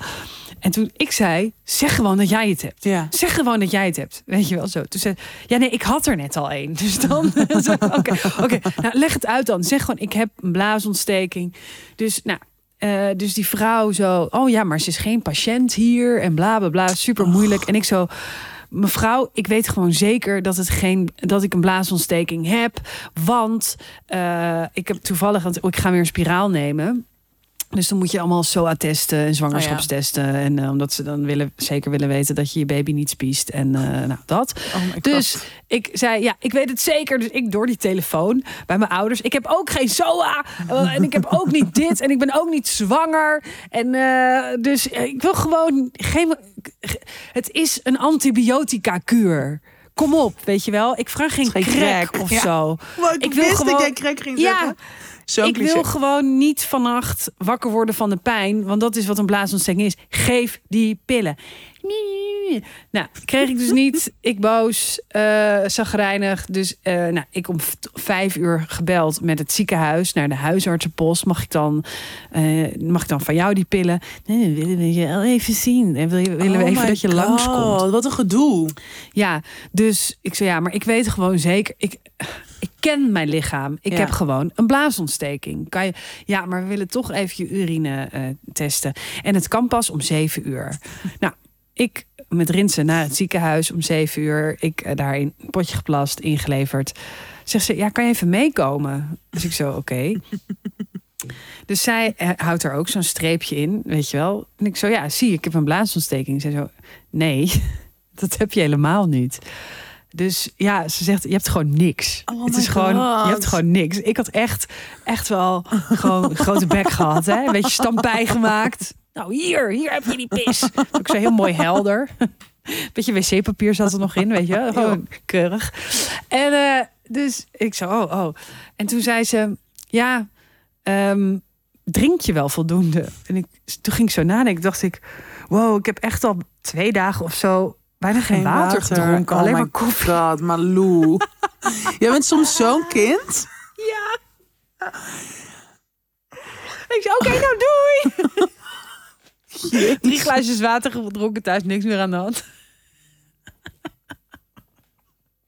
En toen ik zei, zeg gewoon dat jij het hebt. Ja. Zeg gewoon dat jij het hebt. Weet je wel zo. Toen zei ja nee, ik had er net al één. [laughs] Dus dan, [laughs] oké, oké. Nou, leg het uit dan. Zeg gewoon, ik heb een blaasontsteking. Dus, nou, eh, dus die vrouw zo, oh ja, maar ze is geen patiënt hier en bla bla bla, super moeilijk. En ik zo, mevrouw, ik weet gewoon zeker dat het geen, dat ik een blaasontsteking heb, want eh, ik heb toevallig, want ik ga weer een spiraal nemen. Dus dan moet je allemaal SOA-testen en zwangerschapstesten. En eh, omdat ze dan willen, zeker willen weten dat je je baby niet spiest. En eh, nou, dat. Oh God. Dus ik zei, ja, ik weet het zeker. Dus ik door die telefoon bij mijn ouders. Ik heb ook geen SOA. eh, en ik heb ook niet [laughs] dit. En ik ben ook niet zwanger. En dus ik wil gewoon geen... Het is een antibiotica-kuur. Kom op, weet je wel. Ik vraag geen Geen crack, crack. of Ja. zo. Ik, Ik wil wist gewoon- dat jij crack ging Ja, zeggen. Zo'n ik cliché. wil gewoon niet vannacht wakker worden van de pijn. Want dat is wat een blaasontsteking is. Geef die pillen. Nou, kreeg ik dus niet. [laughs] Ik boos, eh zagrijnig. Dus eh, nou, ik om vijf uur gebeld met het ziekenhuis naar de huisartsenpost. Mag ik dan, eh, mag ik dan van jou die pillen? Nee, willen we je wel even zien. En wil je, willen we Oh even dat je God, langskomt? Wat een gedoe. Ja, dus ik zei ja, maar ik weet gewoon zeker. Ik ken mijn lichaam. Ik Ja. heb gewoon een blaasontsteking. Kan je, ja, maar we willen toch even je urine eh, testen. En het kan pas om zeven uur. [laughs] nou, ik met Rinsen naar het ziekenhuis om zeven uur. Ik eh, daar in een potje geplast, ingeleverd. Zegt ze, ja, kan je even meekomen? Dus ik zo, oké. [laughs] Dus zij eh, houdt er ook zo'n streepje in, weet je wel. En ik zo, ja, zie, ik heb een blaasontsteking. Zij zo, nee, [laughs] dat heb je helemaal niet. Dus ja, ze zegt, je hebt gewoon niks. Oh het is gewoon, God. je hebt gewoon niks. Ik had echt, echt wel gewoon een grote bek gehad, hè? Een beetje stampij gemaakt. Nou, hier, hier heb je die pis. Ook zo heel mooi helder. Beetje wc-papier zat er nog in, weet je. Gewoon keurig. En eh, dus ik zo, oh, oh. En toen zei ze, ja, ehm, drink je wel voldoende? En ik, toen ging ik zo nadenken, dacht ik, wow, ik heb echt al twee dagen of zo bijna geen, water, gedronken. Oh alleen my maar koffie. God, Malou. [laughs] Jij bent soms zo'n kind. Ja. Ik zei, oké, nou doei. Drie glaasjes water gedronken thuis, niks meer aan de hand.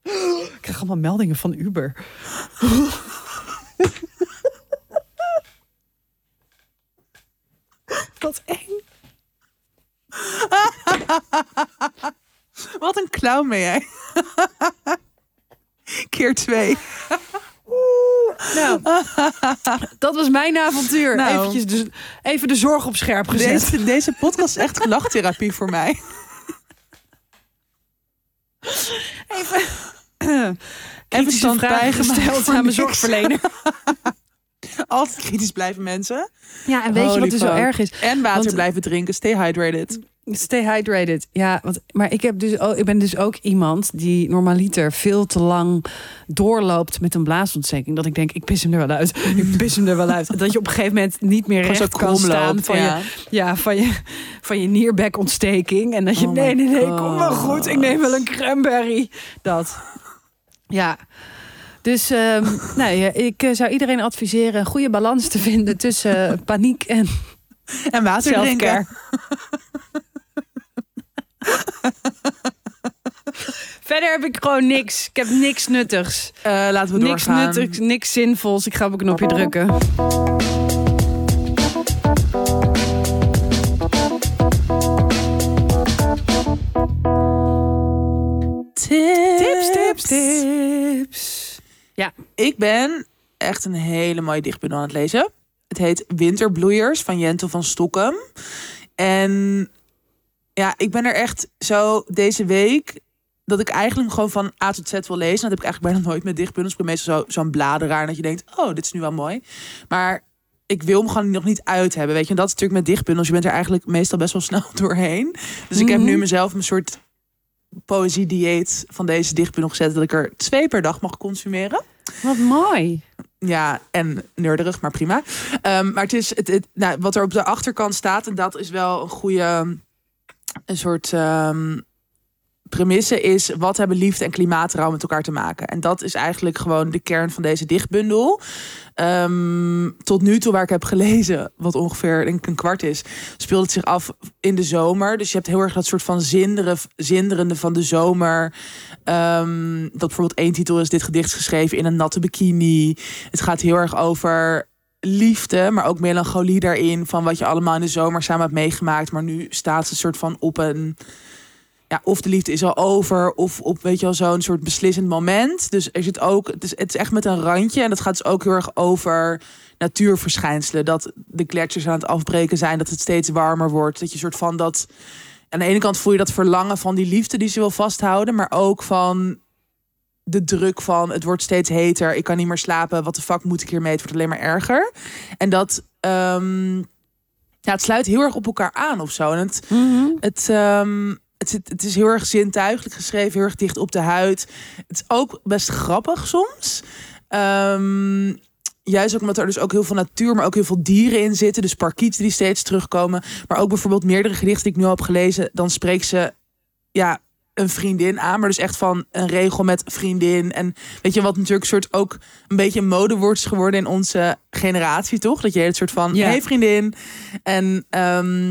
Ik krijg allemaal meldingen van Uber. [laughs] Wat eng. [laughs] [laughs] Wat een clown ben jij. [laughs] Keer twee. Nou, [laughs] dat was mijn avontuur. Nou. Eventjes dus, even de zorg op scherp gezet. Deze, deze podcast is echt lachtherapie voor mij. Even, [clears throat] Even stand vragen bijgemaakt gesteld voor aan mijn zorgverlener. Altijd kritisch blijven mensen. Ja, en weet je wat er zo erg is? En water Want- blijven drinken. Stay hydrated. Stay hydrated. Ja, want, maar ik, heb dus ook, ik ben dus ook iemand die normaliter veel te lang doorloopt met een blaasontsteking. Dat ik denk, ik pis hem er wel uit. Ik pis hem er wel uit. Dat je op een gegeven moment niet meer recht kan staan van, ja. je, ja, van, je, van je nierbekontsteking. En dat je, Oh nee, nee, nee, kom God. goed. Ik neem wel een cranberry. Dat. Ja. Dus ehm, [laughs] nou, ja, ik eh, zou iedereen adviseren een goede balans te vinden tussen eh, paniek en En water drinken. [laughs] [laughs] Verder heb ik gewoon niks. Ik heb niks nuttigs. Eh, laten we Niks doorgaan. nuttigs, niks zinvols. Ik ga op een knopje drukken. Tips, Tips, tips, tips. Ja, Ik ben echt een hele mooie dichtbundel aan het lezen. Het heet Winterbloeiers van Jentel van Stokkem. En ja, ik ben er echt zo deze week dat ik eigenlijk gewoon van A tot Z wil lezen. Dat heb ik eigenlijk bijna nooit met dichtbundels. Ik ben meestal zo- zo'n bladeraar dat je denkt, oh, dit is nu wel mooi. Maar ik wil hem gewoon nog niet uit hebben. Weet je, en dat is natuurlijk met dichtbundels. Je bent er eigenlijk meestal best wel [laughs] snel doorheen. Dus ik heb Mhm. nu mezelf een soort poëzie-dieet van deze dichtbundel gezet. Dat ik er twee per dag mag consumeren. wat mooi. Ja, en neurderig, maar prima. Ehm, maar het is het, het, nou, wat er op de achterkant staat, en dat is wel een goede, een soort ehm, premisse, is wat hebben liefde en klimaatrouw met elkaar te maken? En dat is eigenlijk gewoon de kern van deze dichtbundel. Ehm, tot nu toe waar ik heb gelezen, wat ongeveer een kwart is, speelt het zich af in de zomer. Dus je hebt heel erg dat soort van zinderen, zinderende van de zomer. Ehm, dat bijvoorbeeld één titel is dit gedicht geschreven in een natte bikini. Het gaat heel erg over liefde, maar ook melancholie daarin. Van wat je allemaal in de zomer samen hebt meegemaakt. Maar nu staat ze soort van op een. Ja, of de liefde is al over, of op weet je wel, zo'n soort beslissend moment. Dus er zit ook, het is, het is echt met een randje. En dat gaat dus ook heel erg over natuurverschijnselen. Dat de gletsjers aan het afbreken zijn, dat het steeds warmer wordt. Dat je soort van dat. Aan de ene kant voel je dat verlangen van die liefde die ze wil vasthouden, maar ook van de druk van het wordt steeds heter, ik kan niet meer slapen, wat de fuck moet ik hiermee? Het wordt alleen maar erger. En dat, ehm, ja, het sluit heel erg op elkaar aan of zo. En het, het, ehm, het, is heel erg zintuigelijk geschreven, heel erg dicht op de huid. Het is ook best grappig soms. Ehm, juist ook omdat er dus ook heel veel natuur, maar ook heel veel dieren in zitten. Dus parkieten die steeds terugkomen. Maar ook bijvoorbeeld meerdere gedichten die ik nu al heb gelezen. Dan spreekt ze ja, een vriendin aan. Maar dus echt van een regel met vriendin. En weet je wat natuurlijk soort ook een beetje een modewoord is geworden in onze generatie, toch? Dat je het soort van, Ja. hey vriendin. En ehm,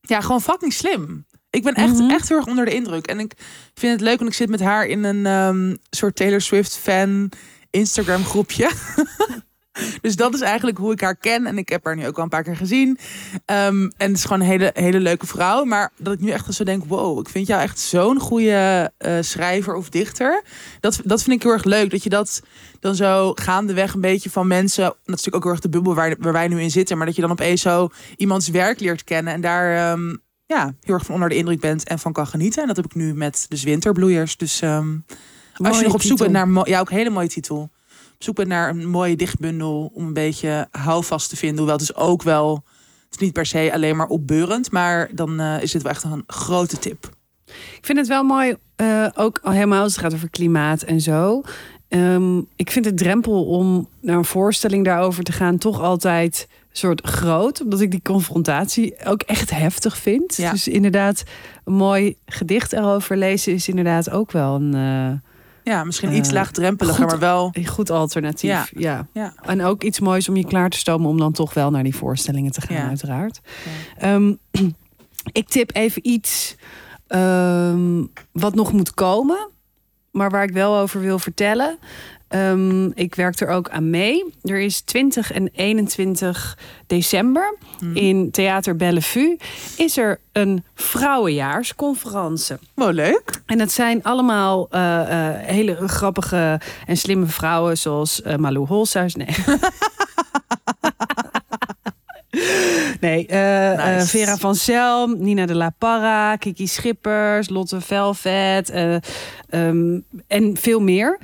ja, gewoon fucking slim. Ik ben echt, Mhm. echt heel erg onder de indruk. En ik vind het leuk, want ik zit met haar in een ehm, soort Taylor Swift fan Instagram groepje. [laughs] [laughs] dus dat is eigenlijk hoe ik haar ken. En ik heb haar nu ook al een paar keer gezien. Ehm, en het is gewoon een hele, hele leuke vrouw. Maar dat ik nu echt zo denk, wow, ik vind jou echt zo'n goede eh, schrijver of dichter. Dat, dat vind ik heel erg leuk. Dat je dat dan zo gaandeweg een beetje van mensen... Dat is natuurlijk ook heel erg de bubbel waar, waar wij nu in zitten. Maar dat je dan opeens zo iemands werk leert kennen. En daar ehm, ja, heel erg van onder de indruk bent en van kan genieten. En dat heb ik nu met dus winterbloeiers. Dus ehm, als je nog op zoek bent naar... Ja, ook een hele mooie titel. Op zoek bent naar een mooie dichtbundel... om een beetje houvast te vinden. Hoewel het dus ook wel... Het is niet per se alleen maar opbeurend. Maar dan eh, is dit wel echt een grote tip. Ik vind het wel mooi, eh, ook al helemaal als het gaat over klimaat en zo. Ehm, ik vind de drempel om naar een voorstelling daarover te gaan toch altijd soort groot. Omdat ik die confrontatie ook echt heftig vind. Ja. Dus inderdaad, een mooi gedicht erover lezen is inderdaad ook wel een, eh, Ja, misschien Eh, iets laagdrempeliger, goed. maar wel... een goed alternatief. Ja. Ja. Ja. En ook iets moois om je klaar te stomen om dan toch wel naar die voorstellingen te gaan, Ja. uiteraard. Ehm, [clears throat] ik tip even iets ehm, wat nog moet komen, maar waar ik wel over wil vertellen. Ehm, ik werk er ook aan mee. Er is 20 en 21 december Hmm. in Theater Bellevue is er een vrouwenjaarsconferentie. Wel leuk. En dat zijn allemaal eh, eh, hele grappige en slimme vrouwen, zoals eh, Malou Holshuis. Nee. [laughs] nee. Vera van Zelm, Nina de la Parra, Kiki Schippers, Lotte Velvet eh, ehm, en veel meer.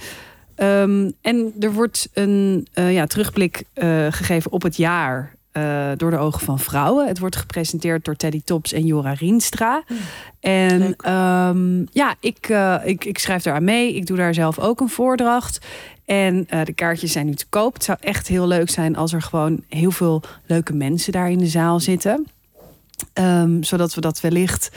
Ehm, en er wordt een eh, ja, terugblik eh, gegeven op het jaar eh, Door de Ogen van Vrouwen. Het wordt gepresenteerd door Teddy Tops en Jora Rienstra. En ehm, ja, ik, ik, ik schrijf daar aan mee. Ik doe daar zelf ook een voordracht. En de kaartjes zijn nu te koop. Het zou echt heel leuk zijn als er gewoon heel veel leuke mensen daar in de zaal zitten. Ehm, zodat we dat wellicht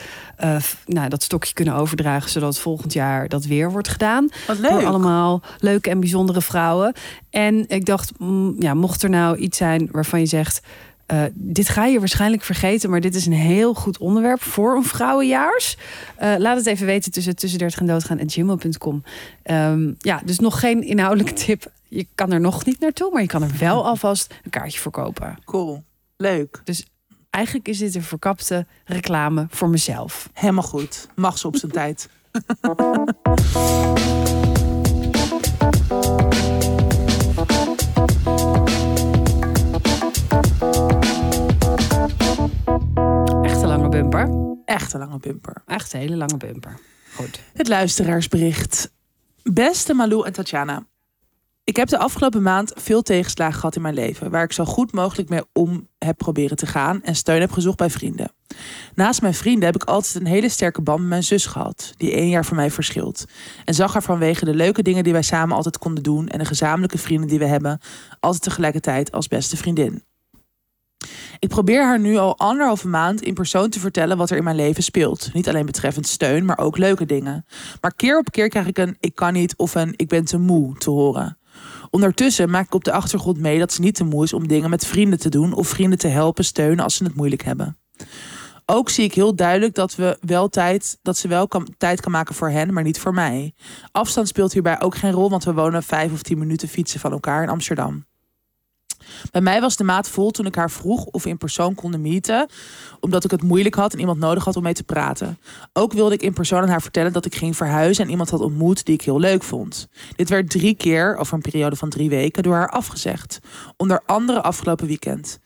f- nou, dat stokje kunnen overdragen, zodat volgend jaar dat weer wordt gedaan. Wat leuk. Door allemaal leuke en bijzondere vrouwen. En ik dacht, mm, ja, mocht er nou iets zijn waarvan je zegt. eh, dit ga je waarschijnlijk vergeten, maar dit is een heel goed onderwerp voor een vrouwenjaars. Eh, laat het even weten tussen tussen 30 en doodgaan en gmail.com. Ehm, ja, dus nog geen inhoudelijke tip. Je kan er nog niet naartoe, maar je kan er wel [laughs] alvast een kaartje voor kopen. Cool. Leuk. Eigenlijk is dit een verkapte reclame voor mezelf. Helemaal goed. Mag ze op zijn tijd. [laughs] Echt een lange bumper. Echt een lange bumper. Echt een hele lange bumper. Goed. Het luisteraarsbericht. Beste Malou en Tatjana. Ik heb de afgelopen maand veel tegenslagen gehad in mijn leven, waar ik zo goed mogelijk mee om heb proberen te gaan en steun heb gezocht bij vrienden. Naast mijn vrienden heb ik altijd een hele sterke band met mijn zus gehad, die één jaar van mij verschilt. En zag haar vanwege de leuke dingen die wij samen altijd konden doen en de gezamenlijke vrienden die we hebben, altijd tegelijkertijd als beste vriendin. Ik probeer haar nu al anderhalve maand in persoon te vertellen wat er in mijn leven speelt. Niet alleen betreffend steun, maar ook leuke dingen. Maar keer op keer krijg ik een ik kan niet of een ik ben te moe te horen. Ondertussen maak ik op de achtergrond mee dat ze niet te moe is om dingen met vrienden te doen of vrienden te helpen steunen als ze het moeilijk hebben. Ook zie ik heel duidelijk dat, we wel tijd, dat ze wel kan, tijd kan maken voor hen, maar niet voor mij. Afstand speelt hierbij ook geen rol, want we wonen vijf of tien minuten fietsen van elkaar in Amsterdam. Bij mij was de maat vol toen ik haar vroeg of we in persoon konden meeten, omdat ik het moeilijk had en iemand nodig had om mee te praten. Ook wilde ik in persoon aan haar vertellen dat ik ging verhuizen en iemand had ontmoet die ik heel leuk vond. Dit werd drie keer, over een periode van drie weken, door haar afgezegd. Onder andere afgelopen weekend.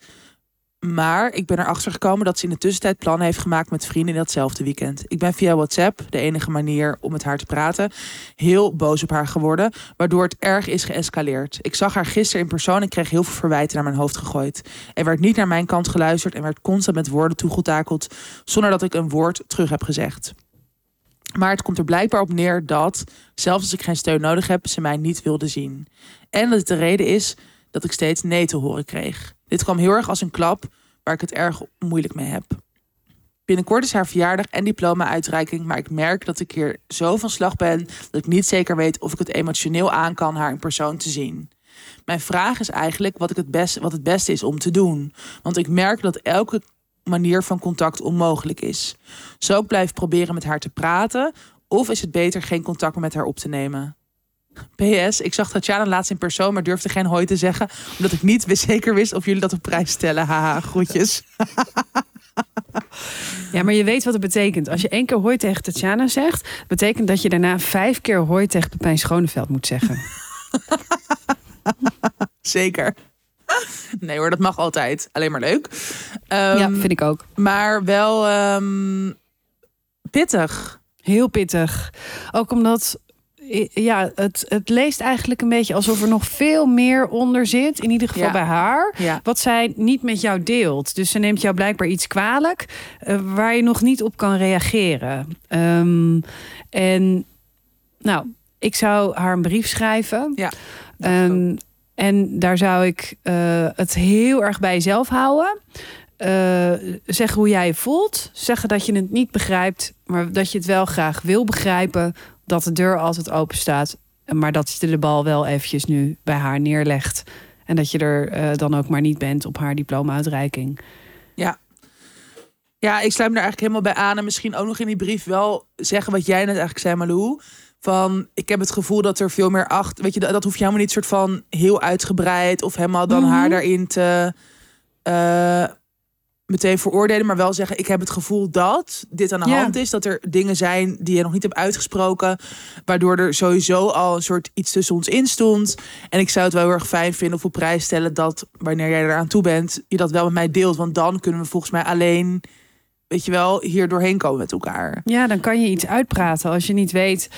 Maar ik ben erachter gekomen dat ze in de tussentijd plannen heeft gemaakt met vrienden in datzelfde weekend. Ik ben via WhatsApp, de enige manier om met haar te praten, heel boos op haar geworden, waardoor het erg is geëscaleerd. Ik zag haar gisteren in persoon en kreeg heel veel verwijten naar mijn hoofd gegooid. Er werd niet naar mijn kant geluisterd en werd constant met woorden toegetakeld, zonder dat ik een woord terug heb gezegd. Maar het komt er blijkbaar op neer dat, zelfs als ik geen steun nodig heb, ze mij niet wilde zien. En dat het de reden is dat ik steeds nee te horen kreeg. Dit kwam heel erg als een klap waar ik het erg moeilijk mee heb. Binnenkort is haar verjaardag en diploma-uitreiking, maar ik merk dat ik hier zo van slag ben dat ik niet zeker weet of ik het emotioneel aan kan haar in persoon te zien. Mijn vraag is eigenlijk wat, ik het, best, wat het beste is om te doen. Want ik merk dat elke manier van contact onmogelijk is. Zou ik blijven proberen met haar te praten? Of is het beter geen contact meer met haar op te nemen? PS, ik zag Tatjana laatst in persoon, maar durfde geen hooi te zeggen. Omdat ik niet zeker wist of jullie dat op prijs stellen. Haha, groetjes. [laughs] Ja, maar je weet wat het betekent. Als je één keer hoi tegen Tatjana zegt, betekent dat je daarna vijf keer hoi tegen Pepijn Schoneveld moet zeggen. [laughs] Zeker. Nee hoor, dat mag altijd. Alleen maar leuk. Ehm, ja, vind ik ook. Maar wel ehm, pittig. Heel pittig. Ook omdat ja, het, het leest eigenlijk een beetje alsof er nog veel meer onder zit. In ieder geval Ja. bij haar. Ja. Wat zij niet met jou deelt. Dus ze neemt jou blijkbaar iets kwalijk. eh, waar je nog niet op kan reageren. Ehm, en nou, ik zou haar een brief schrijven. Ja. Ehm, en daar zou ik eh, het heel erg bij jezelf houden. Eh, zeggen hoe jij je voelt. Zeggen dat je het niet begrijpt, maar dat je het wel graag wil begrijpen. Dat de deur altijd open staat. Maar dat je de bal wel eventjes nu bij haar neerlegt. En dat je er eh, dan ook maar niet bent op haar diploma-uitreiking. Ja, ik sluit me daar eigenlijk helemaal bij aan. En misschien ook nog in die brief wel zeggen wat jij net eigenlijk zei, Malou. Van, ik heb het gevoel dat er veel meer achter... Weet je, dat, dat hoef je helemaal niet soort van heel uitgebreid... of helemaal dan Mhm. haar daarin te... eh, meteen veroordelen, maar wel zeggen... ik heb het gevoel dat dit aan de Ja. hand is. Dat er dingen zijn die je nog niet hebt uitgesproken... waardoor er sowieso al een soort iets tussen ons in stond. En ik zou het wel heel erg fijn vinden of op prijs stellen... dat wanneer jij eraan toe bent, je dat wel met mij deelt. Want dan kunnen we volgens mij alleen weet je wel, hier doorheen komen met elkaar. Ja, dan kan je iets uitpraten. Als je niet weet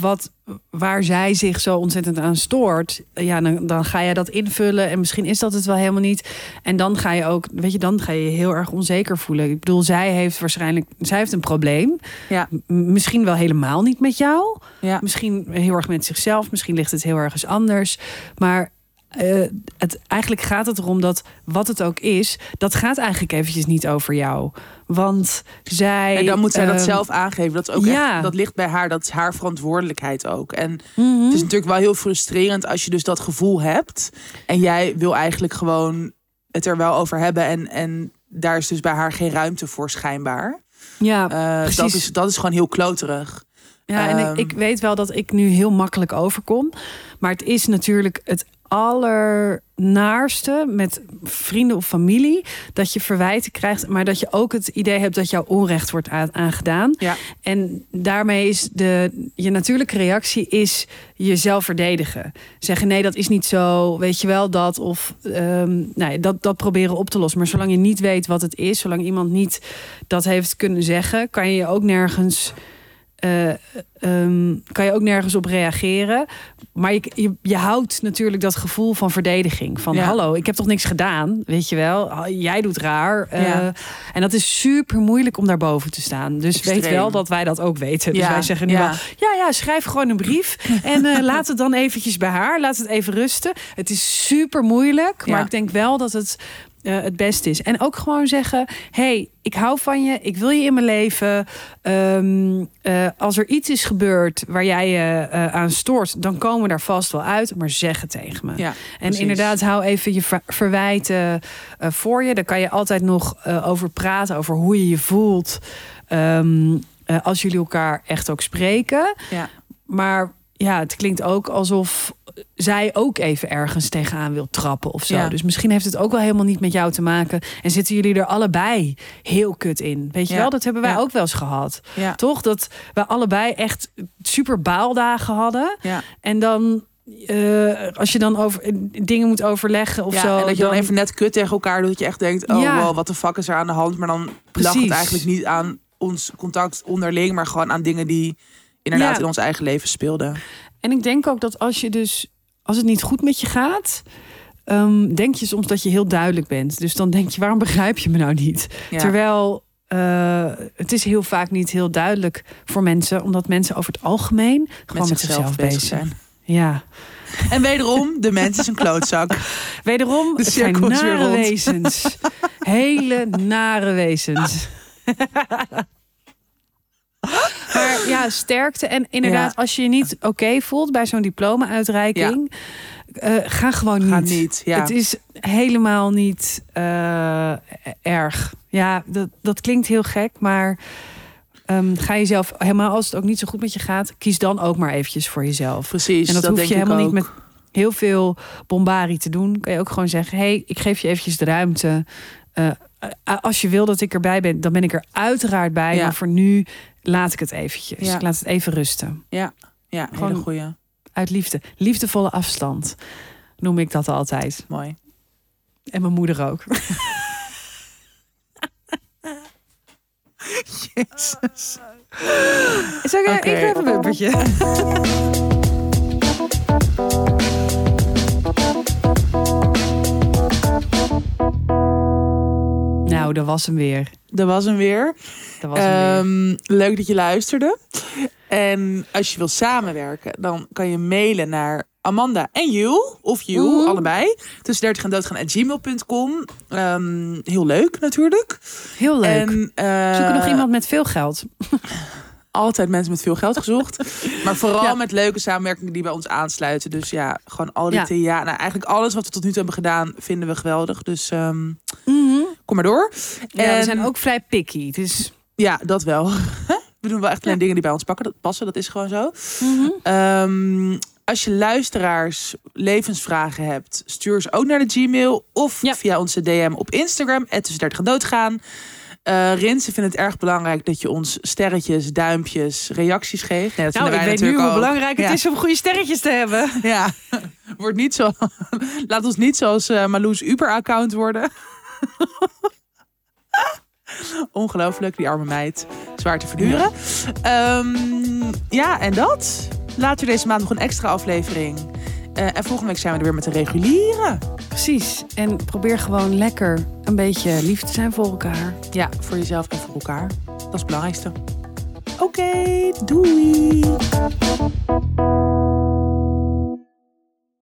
wat, waar zij zich zo ontzettend aan stoort, ja, dan, dan ga je dat invullen. En misschien is dat het wel helemaal niet. En dan ga je ook, weet je, dan ga je je heel erg onzeker voelen. Ik bedoel, zij heeft waarschijnlijk, zij heeft een probleem. Ja. M- Misschien wel helemaal niet met jou. Ja. Misschien heel erg met zichzelf. Misschien ligt het heel ergens anders. Maar eh, het, eigenlijk gaat het erom dat wat het ook is, dat gaat eigenlijk eventjes niet over jou. Want zij. En dan moet zij dat ehm, zelf aangeven. Dat is ook ja. echt, dat ligt bij haar. Dat is haar verantwoordelijkheid ook. En mhm. het is natuurlijk wel heel frustrerend als je dus dat gevoel hebt. En jij wil eigenlijk gewoon het er wel over hebben. En, en daar is dus bij haar geen ruimte voor schijnbaar. ja, Eh, dat, precies. is, dat is gewoon heel kloterig. Ja, en Ehm. ik, ik weet wel dat ik nu heel makkelijk overkom. Maar het is natuurlijk het allernaarste met vrienden of familie. Dat je verwijten krijgt, maar dat je ook het idee hebt dat jouw onrecht wordt aangedaan. Ja. En daarmee is de, je natuurlijke reactie is jezelf verdedigen. Zeggen nee, dat is niet zo, weet je wel dat. Of nou ja, dat, dat proberen op te lossen. Maar zolang je niet weet wat het is, zolang iemand niet dat heeft kunnen zeggen, kan je je ook nergens eh, ehm, kan je ook nergens op reageren. Maar je, je, je houdt natuurlijk dat gevoel van verdediging. Van Ja. hallo, ik heb toch niks gedaan, weet je wel. Jij doet raar. Eh, Ja. En dat is super moeilijk om daarboven te staan. Dus weet wel dat wij dat ook weten. Dus Ja, wij zeggen nu ja. wel, ja, ja, schrijf gewoon een brief. En eh, [laughs] laat het dan eventjes bij haar. Laat het even rusten. Het is super moeilijk. Maar ik denk wel dat het eh, het beste is. En ook gewoon zeggen: hey, ik hou van je, ik wil je in mijn leven. Ehm, eh, als er iets is gebeurd waar jij je eh, aan stoort, dan komen we daar vast wel uit. Maar zeg het tegen me. Ja, en precies. inderdaad, hou even je ver- verwijten voor je. Daar kan je altijd nog over praten, over hoe je je voelt. Ehm, eh, als jullie elkaar echt ook spreken. Ja. Maar ja, het klinkt ook alsof zij ook even ergens tegenaan wil trappen of zo. Ja. Dus misschien heeft het ook wel helemaal niet met jou te maken. En zitten jullie er allebei heel kut in. Weet je Ja. wel, dat hebben wij Ja. ook wel eens gehad. Ja. Toch? Dat we allebei echt super baaldagen hadden. Ja. En dan, eh, als je dan over dingen moet overleggen of ja, zo. en dat je dan even net kut tegen elkaar doet. Dat je echt denkt, oh Ja. wow, wat de fuck is er aan de hand? Maar dan lag Precies. het eigenlijk niet aan ons contact onderling. Maar gewoon aan dingen die inderdaad Ja. in ons eigen leven speelden. En ik denk ook dat als je dus, als het niet goed met je gaat, ehm, denk je soms dat je heel duidelijk bent. Dus dan denk je, waarom begrijp je me nou niet? Ja. Terwijl eh, het is heel vaak niet heel duidelijk voor mensen, omdat mensen over het algemeen gewoon met, zichzelf, bezig zijn. Ja, En wederom, de mens is een klootzak. [laughs] wederom, De het zijn nare wezens. Hele nare wezens. [laughs] maar ja, sterkte. En inderdaad, Ja. als je je niet oké voelt bij zo'n diploma-uitreiking, eh, ga gewoon niet. Ga niet, ja. Het is helemaal niet eh, erg. Ja, dat, dat klinkt heel gek, maar ehm, ga jezelf, helemaal als het ook niet zo goed met je gaat, kies dan ook maar eventjes voor jezelf. Precies, En dat, dat hoef denk je helemaal niet met heel veel bombarie te doen. Kan je ook gewoon zeggen: hey, ik geef je eventjes de ruimte. Eh, als je wil dat ik erbij ben, dan ben ik er uiteraard bij. Ja. Maar voor nu laat ik het eventjes. Ja. Ik laat het even rusten. Ja, ja Gewoon- hele goeie. Uit liefde. Liefdevolle afstand noem ik dat altijd. Mooi. En mijn moeder ook. [laughs] Jezus. Zeg ik, Oké. ik heb een bumpertje. Nou, dat was hem weer. Dat was hem weer. Dat was hem weer. Ehm, leuk dat je luisterde. En als je wil samenwerken, dan kan je mailen naar Amanda en Jul. Of Jul, allebei. Tussen 30 en doodgaan at gmail.com. Ehm, heel leuk natuurlijk. Heel leuk. En, eh, Zoeken nog iemand met veel geld. Altijd mensen met veel geld gezocht. [laughs] maar vooral Ja. met leuke samenwerkingen die bij ons aansluiten. Dus ja, gewoon al die Ja. theater. Nou, eigenlijk alles wat we tot nu toe hebben gedaan, vinden we geweldig. Dus ehm, Mhm. kom maar door. Ja, En- we zijn ook vrij picky. Dus Ja, dat wel. [laughs] We doen wel echt alleen dingen die bij ons pakken, dat passen. Dat is gewoon zo. Mhm. Ehm, als je luisteraars levensvragen hebt, stuur ze ook naar de Gmail of Ja. via onze DM op Instagram. Het tussen 30 en doodgaan. Eh Rinse vindt het erg belangrijk dat je ons sterretjes, duimpjes, reacties geeft. Dat nou, ik wij weet nu hoe ook. belangrijk het Ja. is om goede sterretjes te hebben. [laughs] Ja, wordt niet zo. [laughs] Laat ons niet zoals eh Marloes Uber-account worden. [laughs] Ongelooflijk, die arme meid. Zwaar te verduren. Ehm, ja, en dat. Later deze maand nog een extra aflevering. Eh, en volgende week zijn we er weer met de reguliere. Precies. En probeer gewoon lekker een beetje lief te zijn voor elkaar. Ja, voor jezelf en voor elkaar. Dat is het belangrijkste. Oké, doei.